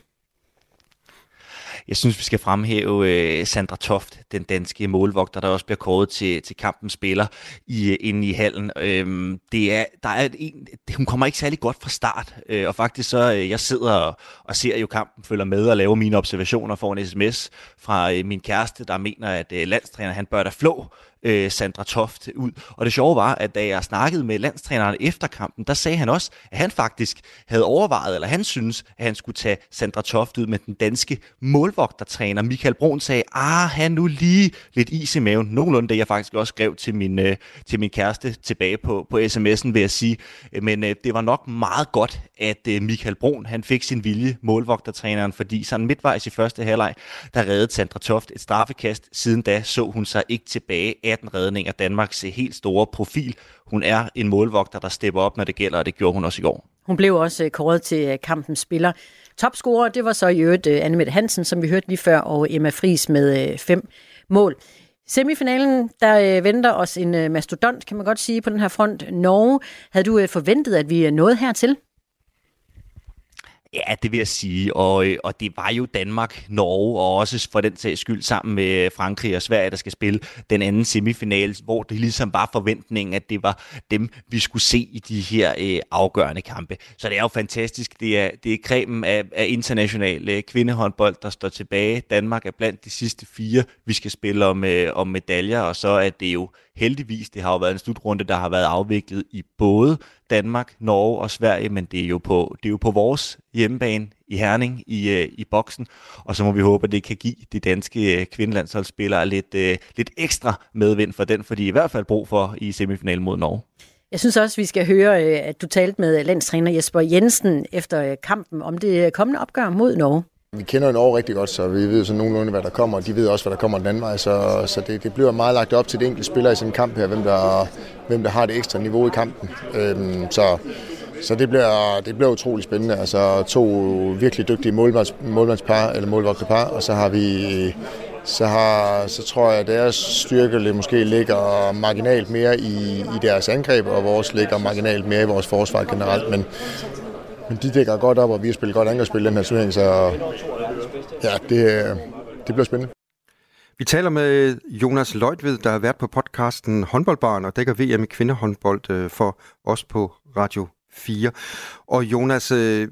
Jeg synes, vi skal fremhæve øh, Sandra Toft, den danske målvogter, der også bliver kåret til, til kampens spiller i, øh, inde i hallen. Øhm, det er, der er en, hun kommer ikke særlig godt fra start, øh, og faktisk så, øh, jeg sidder og, og ser jo kampen, følger med og laver mine observationer, får en sms fra øh, min kæreste, der mener, at øh, landstræner, han bør da flå øh, Sandra Toft ud. Og det sjove var, at da jeg snakkede med landstræneren efter kampen, der sagde han også, at han faktisk havde overvejet, eller han synes, at han skulle tage Sandra Toft ud med den danske målvogtertræner. Michael Brun sagde, ah, han nu lige lidt is i maven. Nogenlunde det, jeg faktisk også skrev til min, øh, til min kæreste tilbage på, på sms'en, vil jeg sige. Men øh, det var nok meget godt, at øh, Michael Brun, han fik sin vilje, målvogtertræneren, fordi sådan midtvejs i første halvleg, der reddede Sandra Toft et straffekast. Siden da så hun sig ikke tilbage 18 redninger, Danmarks helt store profil. Hun er en målvogter, der stepper op, når det gælder, og det gjorde hun også i går. Hun blev også øh, kåret til øh, kampens spiller. Topscorer, det var så i øvrigt øh, Anne Mette Hansen, som vi hørte lige før, og Emma Fris med fem mål. Semifinalen, der venter os en mastodont, kan man godt sige, på den her front. Norge, havde du forventet, at vi nåede hertil? Ja, det vil jeg sige, og, øh, og det var jo Danmark, Norge og også for den sags skyld sammen med Frankrig og Sverige, der skal spille den anden semifinal, hvor det ligesom var forventningen, at det var dem, vi skulle se i de her øh, afgørende kampe. Så det er jo fantastisk. Det er, det er kremen af, af international øh, kvindehåndbold, der står tilbage. Danmark er blandt de sidste fire, vi skal spille om, øh, om medaljer, og så er det jo heldigvis, det har jo været en slutrunde, der har været afviklet i både Danmark, Norge og Sverige, men det er jo på, det er jo på vores hjemmebane i Herning i, øh, i boksen, og så må vi håbe, at det kan give de danske øh, kvindelandsholdsspillere lidt, øh, lidt ekstra medvind for den, for de er i hvert fald brug for i semifinalen mod Norge. Jeg synes også, vi skal høre, øh, at du talte med landstræner Jesper Jensen efter øh, kampen om det kommende opgør mod Norge. Vi kender jo Norge rigtig godt, så vi ved så nogenlunde, hvad der kommer, og de ved også, hvad der kommer den anden vej. Så, så det, det bliver meget lagt op til det enkelte spiller i sådan en kamp her, hvem der, hvem der har det ekstra niveau i kampen. Øhm, så så det bliver, det bliver utrolig spændende. Altså to virkelig dygtige målmands, målmandspar, eller målvogterpar, og så har vi så, har, så tror jeg, at deres styrke måske ligger marginalt mere i, i deres angreb, og vores ligger marginalt mere i vores forsvar generelt. Men, men de dækker godt op, og vi har spillet godt angrebsspil i den her turnering, så ja, det, det bliver spændende. Vi taler med Jonas Løjtved, der har været på podcasten Håndboldbarn og dækker VM i kvindehåndbold øh, for os på Radio 4. Og Jonas, øh,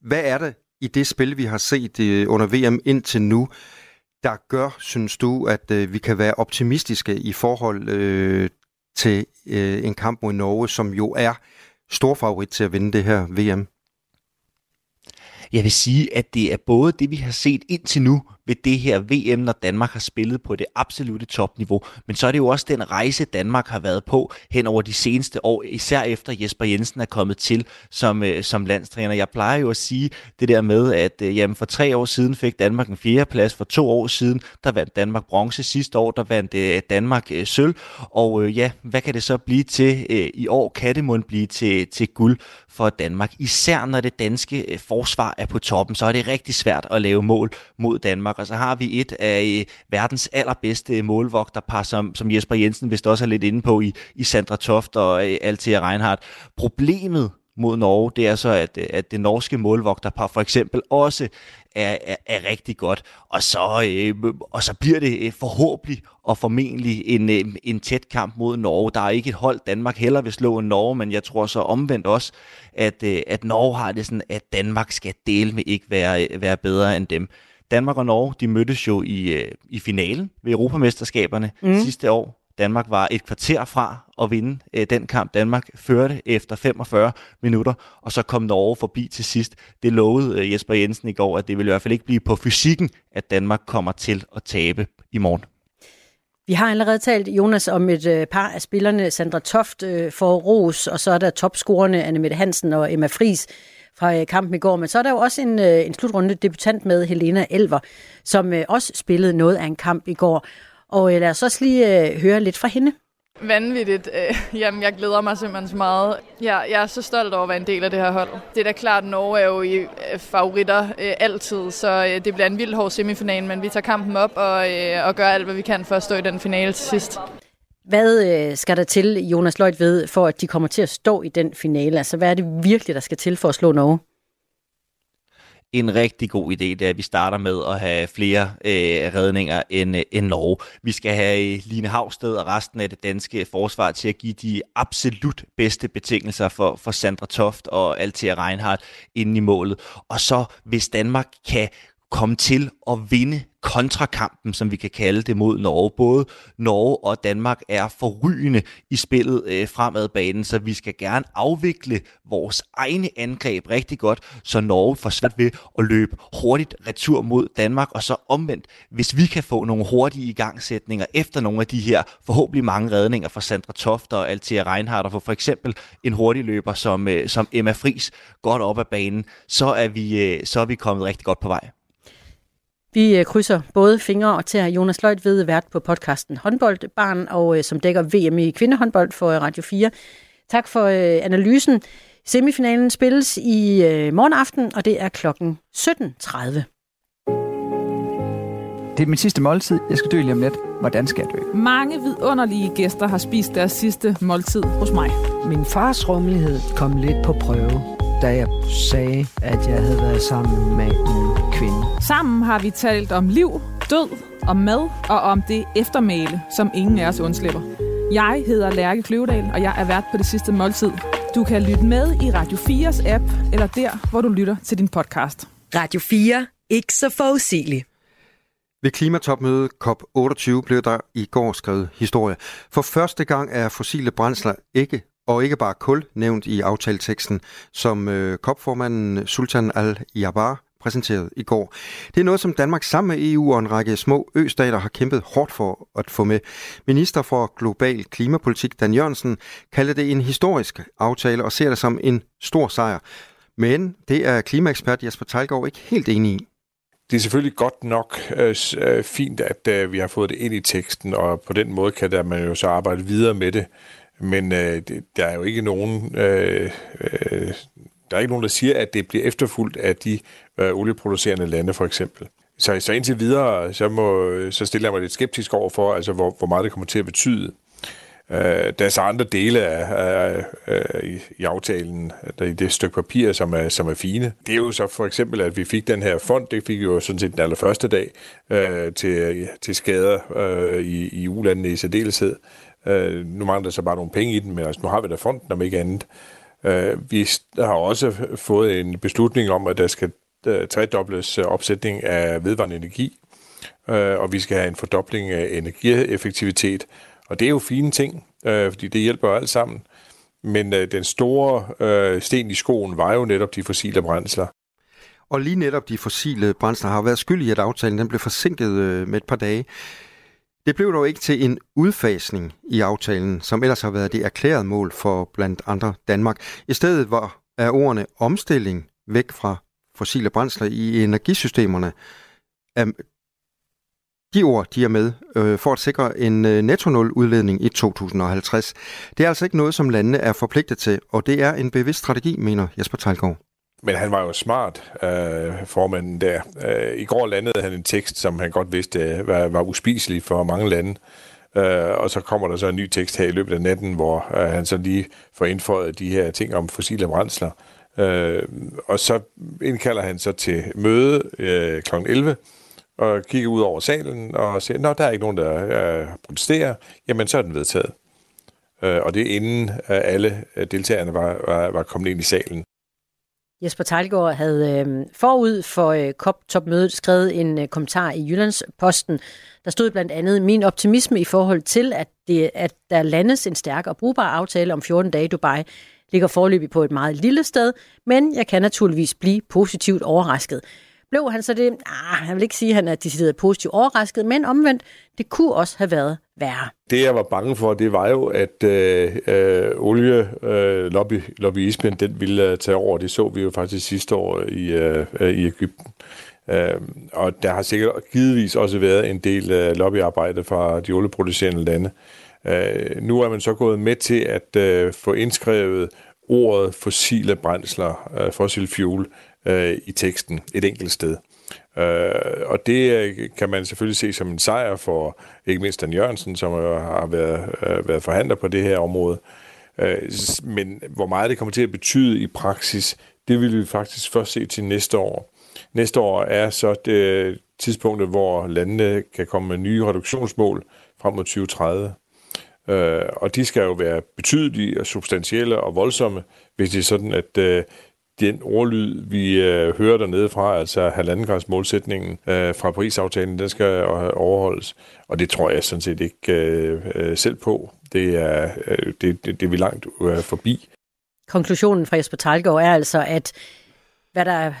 hvad er det i det spil, vi har set øh, under VM indtil nu, der gør, synes du, at vi kan være optimistiske i forhold til en kamp mod Norge, som jo er stor favorit til at vinde det her VM? Jeg vil sige, at det er både det, vi har set indtil nu, ved det her VM, når Danmark har spillet på det absolute topniveau. Men så er det jo også den rejse, Danmark har været på hen over de seneste år, især efter Jesper Jensen er kommet til som, øh, som landstræner. Jeg plejer jo at sige det der med, at øh, jamen for tre år siden fik Danmark en fjerdeplads, for to år siden, der vandt Danmark bronze, sidste år, der vandt øh, Danmark øh, sølv, og øh, ja, hvad kan det så blive til øh, i år? Kan det måske blive til, til guld for Danmark? Især når det danske øh, forsvar er på toppen, så er det rigtig svært at lave mål mod Danmark og så har vi et af øh, verdens allerbedste målvogterpar, som, som Jesper Jensen vist også er lidt inde på i, i Sandra Toft og øh, Altea Reinhardt. Problemet mod Norge, det er så, at, øh, at det norske målvogterpar for eksempel også er, er, er rigtig godt. Og så, øh, og så bliver det øh, forhåbentlig og formentlig en, en tæt kamp mod Norge. Der er ikke et hold, Danmark heller vil slå end Norge, men jeg tror så omvendt også, at, at Norge har det sådan, at Danmark skal dele med ikke være, være bedre end dem. Danmark og Norge, de mødtes jo i, øh, i finalen ved Europamesterskaberne mm. sidste år. Danmark var et kvarter fra at vinde øh, den kamp. Danmark førte efter 45 minutter, og så kom Norge forbi til sidst. Det lovede øh, Jesper Jensen i går, at det vil i hvert fald ikke blive på fysikken, at Danmark kommer til at tabe i morgen. Vi har allerede talt, Jonas, om et øh, par af spillerne. Sandra Toft øh, for Ros, og så er der topscorerne Anne Mette Hansen og Emma Fris fra øh, kampen i går. Men så er der jo også en, øh, en slutrunde debutant med Helena Elver, som øh, også spillede noget af en kamp i går. Og lad os også lige høre lidt fra hende. Vanvittigt. Jamen, jeg glæder mig simpelthen så meget. Jeg, jeg er så stolt over at være en del af det her hold. Det er da klart, at Norge er jo i favoritter altid, så det bliver en vild hård semifinal, men vi tager kampen op og, og gør alt, hvad vi kan for at stå i den finale til sidst. Hvad øh, skal der til, Jonas Løjt ved, for at de kommer til at stå i den finale? Altså, hvad er det virkelig, der skal til for at slå Norge? en rigtig god idé, det er, at vi starter med at have flere øh, redninger end, øh, end Norge. Vi skal have øh, Line Havsted og resten af det danske forsvar til at give de absolut bedste betingelser for, for Sandra Toft og Altea Reinhardt inden i målet. Og så hvis Danmark kan komme til at vinde kontrakampen, som vi kan kalde det, mod Norge. Både Norge og Danmark er forrygende i spillet øh, fremad banen, så vi skal gerne afvikle vores egne angreb rigtig godt, så Norge får svært ved at løbe hurtigt retur mod Danmark, og så omvendt, hvis vi kan få nogle hurtige igangsætninger efter nogle af de her forhåbentlig mange redninger fra Sandra Toft og Altia Reinhardt, og for, for eksempel en hurtig løber som, øh, som Emma Fris godt op ad banen, så er vi, øh, så er vi kommet rigtig godt på vej. Vi øh, krydser både fingre og til Jonas Løjt ved vært på podcasten Håndboldbarn, og øh, som dækker VM i kvindehåndbold for øh, Radio 4. Tak for analysen. Semifinalen spilles i morgen aften, og det er klokken 17.30. Det er min sidste måltid. Jeg skal dø lige om lidt. Hvordan skal jeg dø? Mange vidunderlige gæster har spist deres sidste måltid hos mig. Min fars rummelighed kom lidt på prøve, da jeg sagde, at jeg havde været sammen med en kvinde. Sammen har vi talt om liv, død, om mad og om det eftermæle, som ingen af os undslipper. Jeg hedder Lærke Kløvedal, og jeg er vært på det sidste måltid. Du kan lytte med i Radio 4's app, eller der, hvor du lytter til din podcast. Radio 4. Ikke så forudsigeligt. Ved klimatopmødet COP28 blev der i går skrevet historie. For første gang er fossile brændsler ikke og ikke bare kul nævnt i aftaleteksten, som øh, kopformanden Sultan Al-Jabar præsenteret i går. Det er noget, som Danmark sammen med EU og en række små østater har kæmpet hårdt for at få med. Minister for Global Klimapolitik Dan Jørgensen kalder det en historisk aftale og ser det som en stor sejr. Men det er klimaekspert Jesper Tejlgaard ikke helt enig i. Det er selvfølgelig godt nok øh, øh fint, at øh, vi har fået det ind i teksten, og på den måde kan der man jo så arbejde videre med det. Men øh, det, der er jo ikke nogen, øh, øh, der er ikke nogen, der siger, at det bliver efterfulgt af de øh, olieproducerende lande, for eksempel. Så, så indtil videre, så, må, så stiller jeg mig lidt skeptisk over for, altså, hvor, hvor meget det kommer til at betyde. Øh, der er så andre dele af, af, af i, i aftalen, der i det stykke papir, som er, som er fine. Det er jo så for eksempel, at vi fik den her fond, det fik vi jo sådan set den allerførste dag, øh, til, til skader øh, i, i ulandene i særdeleshed. Øh, nu mangler der så bare nogle penge i den, men altså, nu har vi da fonden om ikke andet. Øh, vi har også fået en beslutning om, at der skal øh, tredobles øh, opsætning af vedvarende energi, øh, og vi skal have en fordobling af energieffektivitet. Og det er jo fine ting, øh, fordi det hjælper alt sammen. Men øh, den store øh, sten i skoen var jo netop de fossile brændsler. Og lige netop de fossile brændsler har været skyld i, at aftalen den blev forsinket øh, med et par dage. Det blev dog ikke til en udfasning i aftalen, som ellers har været det erklærede mål for blandt andre Danmark. I stedet var er ordene omstilling væk fra fossile brændsler i energisystemerne. De ord, de er med øh, for at sikre en øh, netto udledning i 2050. Det er altså ikke noget, som landene er forpligtet til, og det er en bevidst strategi, mener Jesper Tejlgaard. Men han var jo smart, øh, formanden der. Øh, I går landede han en tekst, som han godt vidste øh, var, var uspiselig for mange lande. Øh, og så kommer der så en ny tekst her i løbet af natten, hvor øh, han så lige får indføjet de her ting om fossile brændsler. Øh, og så indkalder han så til møde øh, kl. 11, og kigger ud over salen og siger, at der er ikke nogen, der øh, protesterer, jamen så er den vedtaget. Øh, og det er inden øh, alle øh, deltagerne var, var, var kommet ind i salen. Jesper Tejlgaard havde øh, forud for øh, COP-topmødet skrevet en øh, kommentar i Jyllandsposten. Der stod blandt andet min optimisme i forhold til, at, det, at der landes en stærk og brugbar aftale om 14 dage i Dubai, ligger forløbig på et meget lille sted, men jeg kan naturligvis blive positivt overrasket. Blev han så det? Ah, jeg vil ikke sige, at han er decideret positivt overrasket, men omvendt, det kunne også have været værre. Det, jeg var bange for, det var jo, at øh, øh, olielobbyismen, øh, den ville øh, tage over. Det så vi jo faktisk sidste år i, øh, øh, i Ægypten. Øh, og der har sikkert givetvis også været en del øh, lobbyarbejde fra de olieproducerende lande. Øh, nu er man så gået med til at øh, få indskrevet ordet fossile brændsler, øh, fossil fuel, øh, i teksten et enkelt sted. Øh, og det øh, kan man selvfølgelig se som en sejr for ikke mindst Dan Jørgensen, som har været, øh, været forhandler på det her område. Øh, men hvor meget det kommer til at betyde i praksis, det vil vi faktisk først se til næste år. Næste år er så det øh, tidspunktet, hvor landene kan komme med nye reduktionsmål frem mod 2030. Øh, og de skal jo være betydelige og substantielle og voldsomme, hvis det er sådan, at øh, den ordlyd, vi øh, hører dernede fra, altså halvandengrads målsætningen øh, fra Paris-aftalen, den skal øh, overholdes. Og det tror jeg sådan set ikke øh, øh, selv på. Det er, øh, det, det, det er vi langt øh, forbi. Konklusionen fra Jesper Talgaard er altså, at hvad der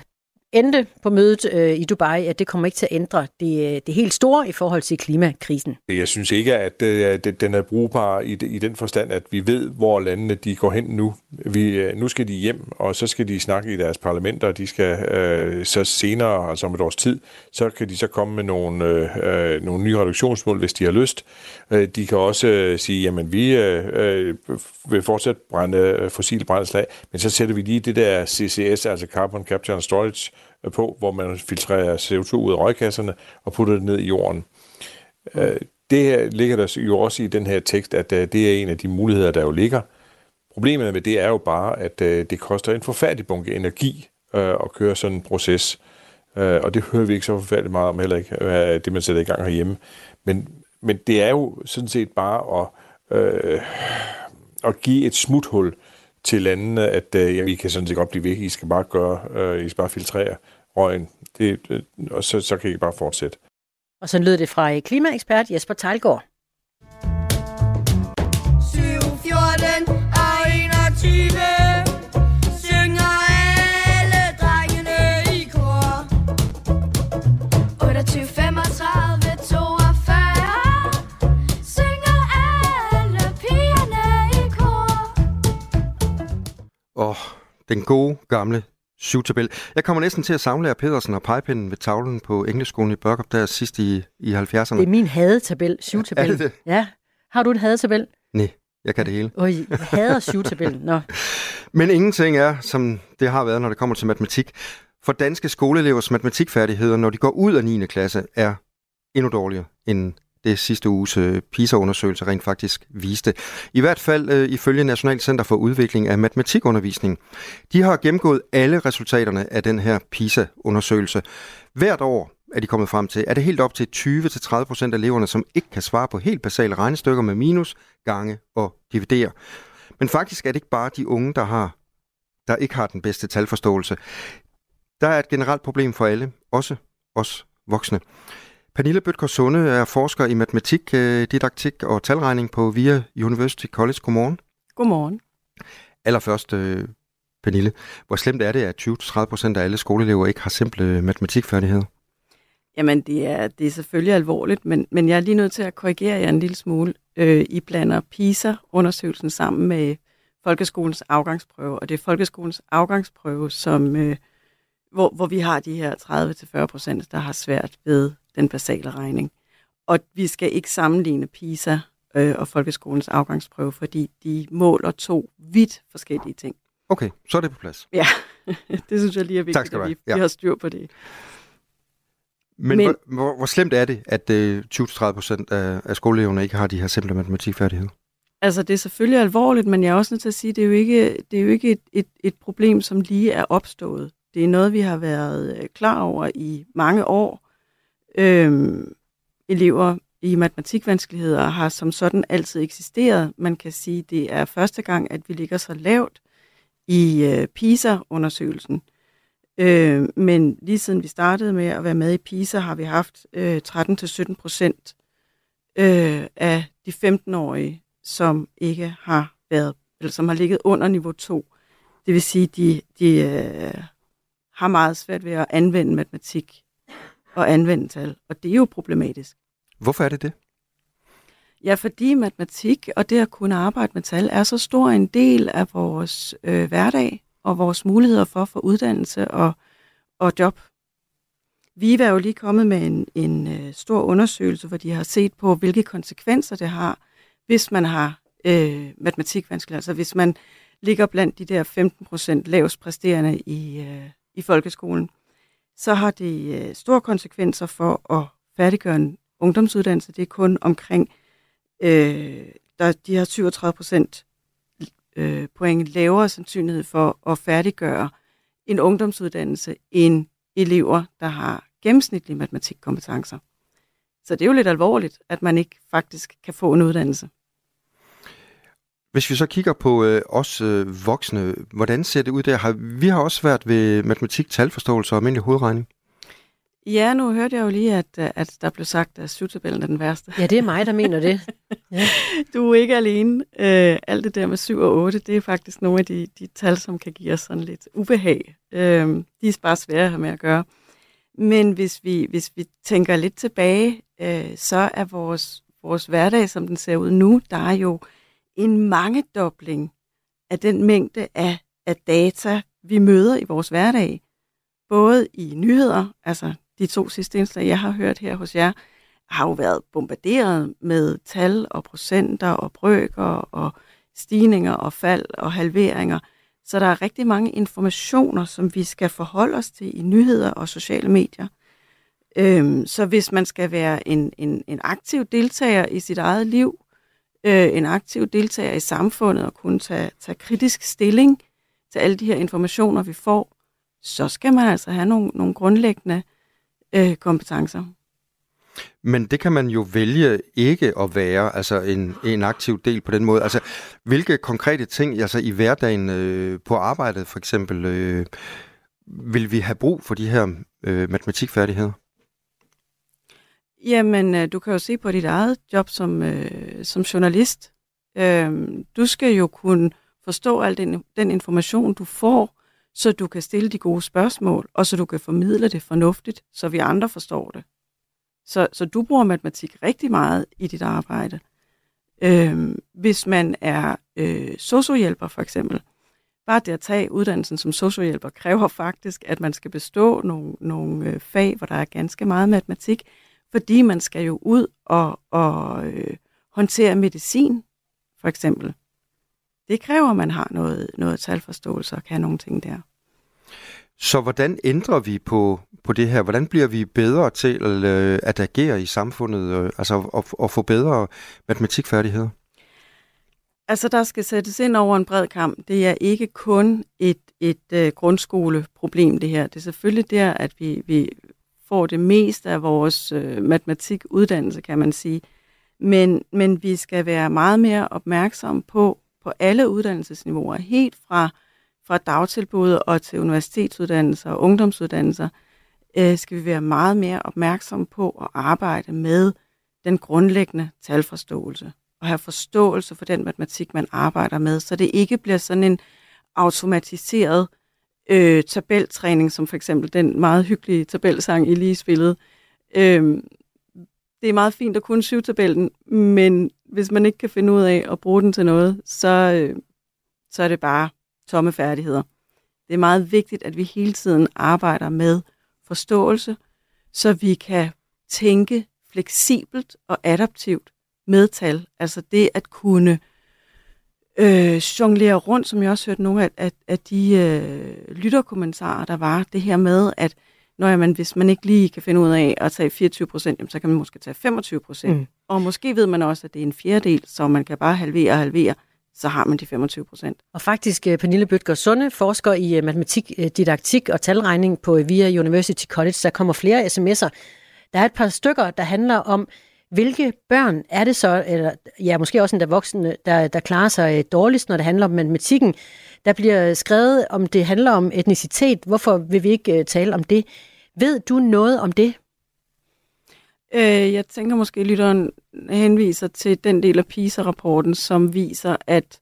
endte på mødet øh, i Dubai, at det kommer ikke til at ændre det, øh, det helt store i forhold til klimakrisen. Jeg synes ikke, at øh, den er brugbar i, i den forstand, at vi ved, hvor landene de går hen nu. Vi, øh, nu skal de hjem, og så skal de snakke i deres parlamenter, og de skal øh, så senere, altså om et års tid, så kan de så komme med nogle, øh, øh nogle nye reduktionsmål, hvis de har lyst. Øh, de kan også øh, sige, jamen vi øh, øh vil fortsat brænde fossile brændsler af, men så sætter vi lige det der CCS, altså Carbon Capture and Storage, Øh, på, hvor man filtrerer CO2 ud af røgkasserne og putter det ned i jorden. Øh, det her ligger der jo også i den her tekst, at øh, det er en af de muligheder, der jo ligger. Problemet med det er jo bare, at det koster en forfærdelig bunke energi at køre sådan en proces. Og det hører vi ikke så forfærdeligt meget om heller ikke, det man sætter i gang herhjemme. Men men det er jo sådan set bare at, øh, at give et smuthul til landene, at øh, ja, I kan sådan set godt blive væk, I skal bare gøre, øh, I skal bare filtrere røgen, det, øh, og så, så kan I bare fortsætte. Og så lød det fra øh, klimaekspert Jesper Tejlgaard. Den gode, gamle syvtabel. Jeg kommer næsten til at savne Pedersen og pegepinden ved tavlen på Engelskskolen i Børkop der sidst i, i 70'erne. Det er min hadetabel, syvtabel. Er det det? Ja. Har du en hadetabel? Nej, jeg kan det hele. Øj, jeg hader syvtabellen. Nå. Men ingenting er, som det har været, når det kommer til matematik. For danske skoleelevers matematikfærdigheder, når de går ud af 9. klasse, er endnu dårligere end det sidste uges øh, PISA-undersøgelse rent faktisk viste. I hvert fald øh, ifølge National Center for Udvikling af Matematikundervisning. De har gennemgået alle resultaterne af den her PISA-undersøgelse. Hvert år er de kommet frem til, at det helt op til 20-30% af eleverne, som ikke kan svare på helt basale regnestykker med minus, gange og dividere. Men faktisk er det ikke bare de unge, der har der ikke har den bedste talforståelse. Der er et generelt problem for alle, også os voksne. Pernille Bøtger Sunde er forsker i matematik, øh, didaktik og talregning på VIA University College. Godmorgen. Godmorgen. Allerførst, øh, Pernille, hvor slemt er det, at 20-30% af alle skoleelever ikke har simple matematikfærdigheder? Jamen, det er, det er selvfølgelig alvorligt, men, men jeg er lige nødt til at korrigere jer en lille smule. Øh, I blander PISA-undersøgelsen sammen med folkeskolens afgangsprøve, og det er folkeskolens afgangsprøve, som, øh, hvor, hvor vi har de her 30-40 procent, der har svært ved den basale regning. Og vi skal ikke sammenligne PISA øh, og folkeskolens afgangsprøve, fordi de måler to vidt forskellige ting. Okay, så er det på plads. Ja, det synes jeg lige er vigtigt, Tak skal at vi. Ja. vi har styr på det. Men, Men- hvor, hvor, hvor slemt er det, at øh, 20-30% af, af skoleeleverne ikke har de her simple matematikfærdigheder? Altså, det er selvfølgelig alvorligt, men jeg er også nødt til at sige, at det er jo ikke, det er jo ikke et, et, et problem, som lige er opstået. Det er noget, vi har været øh, klar over i mange år. Øhm, elever i matematikvanskeligheder har som sådan altid eksisteret. Man kan sige, at det er første gang, at vi ligger så lavt i øh, PISA-undersøgelsen. Øh, men lige siden vi startede med at være med i PISA, har vi haft øh, 13-17 procent øh, af de 15-årige, som ikke har været, eller som har ligget under niveau 2. Det vil sige, de, de øh, har meget svært ved at anvende matematik og anvende tal, og det er jo problematisk. Hvorfor er det det? Ja, fordi matematik og det at kunne arbejde med tal er så stor en del af vores øh, hverdag og vores muligheder for at få uddannelse og, og job. VIVA er jo lige kommet med en, en øh, stor undersøgelse, hvor de har set på, hvilke konsekvenser det har, hvis man har øh, matematikvanskeligheder. Altså hvis man ligger blandt de der 15 procent lavest præsterende i, øh, i folkeskolen, så har det øh, store konsekvenser for at færdiggøre en ungdomsuddannelse. Det er kun omkring, øh, der, de har 37 procent øh, point lavere sandsynlighed for at færdiggøre en ungdomsuddannelse end elever, der har gennemsnitlige matematikkompetencer. Så det er jo lidt alvorligt, at man ikke faktisk kan få en uddannelse. Hvis vi så kigger på øh, os øh, voksne, hvordan ser det ud der? Har, vi har også været ved matematik, talforståelse og almindelig hovedregning. Ja, nu hørte jeg jo lige, at, øh, at der blev sagt, at syvtabellen er den værste. Ja, det er mig, der mener det. Ja. Du er ikke alene. Øh, alt det der med 7 og 8, det er faktisk nogle af de, de tal, som kan give os sådan lidt ubehag. Øh, de er bare svære at have med at gøre. Men hvis vi, hvis vi tænker lidt tilbage, øh, så er vores, vores hverdag, som den ser ud nu, der er jo en mangedobling af den mængde af, af data, vi møder i vores hverdag. Både i nyheder, altså de to sidste indslag, jeg har hørt her hos jer, har jo været bombarderet med tal og procenter og brøker og stigninger og fald og halveringer. Så der er rigtig mange informationer, som vi skal forholde os til i nyheder og sociale medier. Øhm, så hvis man skal være en, en, en aktiv deltager i sit eget liv, øh, en aktiv deltager i samfundet og kunne tage, tage kritisk stilling til alle de her informationer, vi får, så skal man altså have nogle, nogle grundlæggende øh, kompetencer. Men det kan man jo vælge ikke at være altså en, en aktiv del på den måde. Altså, hvilke konkrete ting altså i hverdagen øh, på arbejdet for eksempel, øh, vil vi have brug for de her øh, matematikfærdigheder? Jamen, øh, du kan jo se på dit eget job som, øh, som journalist. Øh, du skal jo kunne forstå al den, den information, du får, så du kan stille de gode spørgsmål, og så du kan formidle det fornuftigt, så vi andre forstår det. Så, så du bruger matematik rigtig meget i dit arbejde. Øh, hvis man er øh, sociohjælper for eksempel, bare det at tage uddannelsen som sociohjælper kræver faktisk, at man skal bestå nogle, nogle øh, fag, hvor der er ganske meget matematik, fordi man skal jo ud og, og øh, håndtere medicin, for eksempel. Det kræver, at man har noget, noget talforståelse og kan nogle ting der. Så hvordan ændrer vi på, på det her? Hvordan bliver vi bedre til øh, at agere i samfundet, øh, altså at, at få bedre matematikfærdigheder? Altså, der skal sættes ind over en bred kamp. Det er ikke kun et, et uh, grundskoleproblem, det her. Det er selvfølgelig der, at vi, vi får det meste af vores øh, matematikuddannelse, kan man sige. Men, men vi skal være meget mere opmærksom på, på alle uddannelsesniveauer, helt fra, fra dagtilbud og til universitetsuddannelser og ungdomsuddannelser, øh, skal vi være meget mere opmærksom på at arbejde med den grundlæggende talforståelse og have forståelse for den matematik, man arbejder med, så det ikke bliver sådan en automatiseret øh, tabeltræning, som for eksempel den meget hyggelige tabelsang, I lige spillede. Øh, det er meget fint at kunne syvtabellen, men hvis man ikke kan finde ud af at bruge den til noget, så, øh, så er det bare tomme færdigheder. Det er meget vigtigt, at vi hele tiden arbejder med forståelse, så vi kan tænke fleksibelt og adaptivt med tal. Altså det at kunne øh, jonglere rundt, som jeg også hørte nogle af, af, af de øh, lytterkommentarer, der var. Det her med, at når man, hvis man ikke lige kan finde ud af at tage 24 procent, så kan man måske tage 25 procent. Mm. Og måske ved man også, at det er en fjerdedel, så man kan bare halvere og halvere, så har man de 25 procent. Og faktisk, øh, Pernille Bøtger Sunde, forsker i øh, matematik, øh, didaktik og talregning på VIA University College, der kommer flere sms'er. Der er et par stykker, der handler om, hvilke børn er det så, eller ja, måske også endda voksne, der, der klarer sig øh, dårligst, når det handler om matematikken? Der bliver skrevet, om det handler om etnicitet. Hvorfor vil vi ikke øh, tale om det? Ved du noget om det? Øh, jeg tænker måske, at lytteren henviser til den del af PISA-rapporten, som viser, at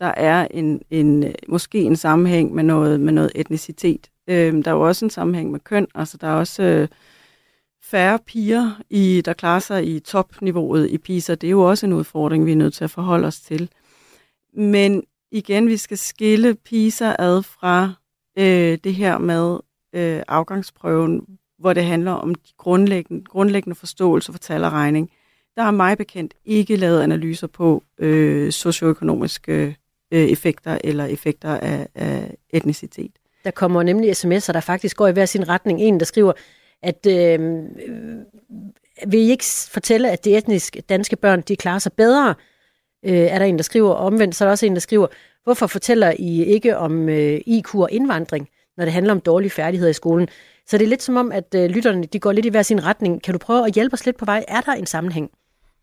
der er en, en øh, måske en sammenhæng med noget, med noget etnicitet. Øh, der er jo også en sammenhæng med køn. Altså, der er også... Øh, færre piger, i, der klarer sig i topniveauet i PISA. Det er jo også en udfordring, vi er nødt til at forholde os til. Men igen, vi skal skille PISA ad fra øh, det her med øh, afgangsprøven, hvor det handler om de grundlæggende, grundlæggende forståelse for tal og regning. Der har mig bekendt ikke lavet analyser på øh, socioøkonomiske øh, effekter eller effekter af, af etnicitet. Der kommer nemlig sms'er, der faktisk går i hver sin retning. En, der skriver, at øh, vil I ikke fortælle, at de etnisk danske børn, de klarer sig bedre? Øh, er der en, der skriver omvendt, så er der også en, der skriver, hvorfor fortæller I ikke om øh, IQ og indvandring, når det handler om dårlige færdigheder i skolen? Så det er lidt som om, at øh, lytterne de går lidt i hver sin retning. Kan du prøve at hjælpe os lidt på vej? Er der en sammenhæng?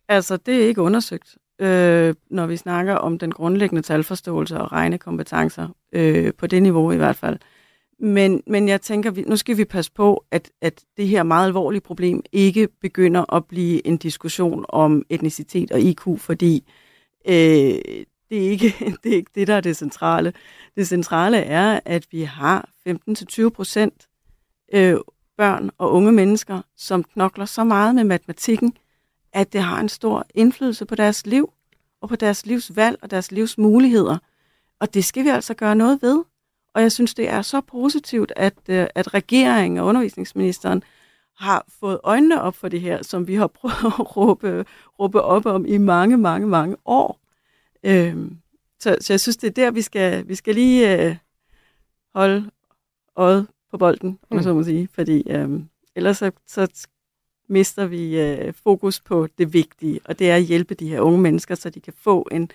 Altså, det er ikke undersøgt, øh, når vi snakker om den grundlæggende talforståelse og regnekompetencer, øh, på det niveau i hvert fald. Øh, men, men jeg tænker, nu skal vi passe på, at, at det her meget alvorlige problem ikke begynder at blive en diskussion om etnicitet og IQ, fordi øh, det, er ikke, det er ikke det, der er det centrale. Det centrale er, at vi har 15-20 procent øh, børn og unge mennesker, som knokler så meget med matematikken, at det har en stor indflydelse på deres liv, og på deres livsvalg og deres livsmuligheder. Og det skal vi altså gøre noget ved. Og jeg synes, det er så positivt, at, øh, at regeringen og undervisningsministeren har fået øjnene op for det her, som vi har prøvet at råbe, råbe op om i mange, mange, mange år. Øhm, så, så jeg synes, det er der, vi skal, vi skal lige øh, holde øjet på bolden, om mm. så må sige, fordi øh, ellers så, så mister vi øh, fokus på det vigtige, og det er at hjælpe de her unge mennesker, så de kan få en,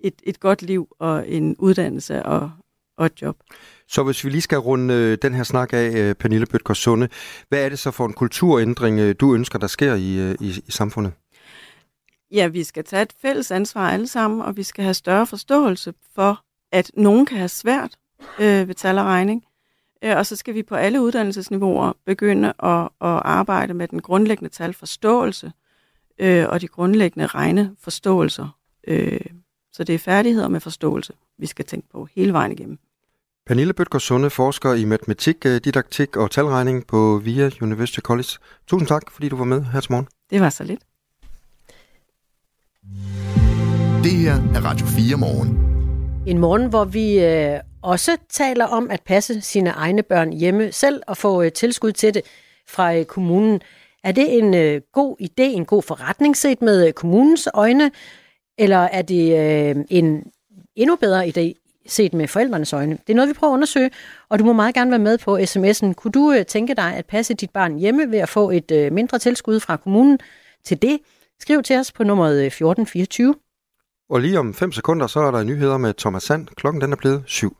et, et godt liv og en uddannelse og, og et job. Så hvis vi lige skal runde øh, den her snak af, øh, Pernille Bøtger Sunde, hvad er det så for en kulturændring, øh, du ønsker, der sker i, i, i samfundet? Ja, vi skal tage et fælles ansvar alle sammen, og vi skal have større forståelse for, at nogen kan have svært øh, ved tal og regning. Og så skal vi på alle uddannelsesniveauer begynde at, at arbejde med den grundlæggende talforståelse øh, og de grundlæggende regneforståelser. Øh, så det er færdigheder med forståelse, vi skal tænke på hele vejen igennem. Pernille Bøtger Sunde, forsker i matematik, øh, didaktik og talregning på VIA University College. Tusind tak, fordi du var med her til morgen. Det var så lidt. Det her er Radio 4 morgen. En morgen, hvor vi øh, også taler om at passe sine egne børn hjemme selv og få øh, tilskud til det fra øh, kommunen. Er det en øh, god idé, en god forretning set med øh, kommunens øjne, eller er det øh, en endnu bedre idé set med forældrenes øjne? Det er noget, vi prøver at undersøge, og du må meget gerne være med på sms'en. Kunne du øh, tænke dig at passe dit barn hjemme ved at få et øh, mindre tilskud fra kommunen til det? Skriv til os på nummeret 1424. Og lige om 5 sekunder, så er der nyheder med Thomas Sand. Klokken den er blevet 7.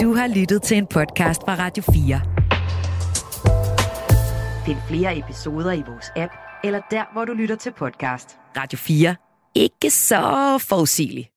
Du har lyttet til en podcast fra Radio 4. Find flere episoder i vores app, eller der, hvor du lytter til podcast. Radio 4. Ikke så forudsigeligt.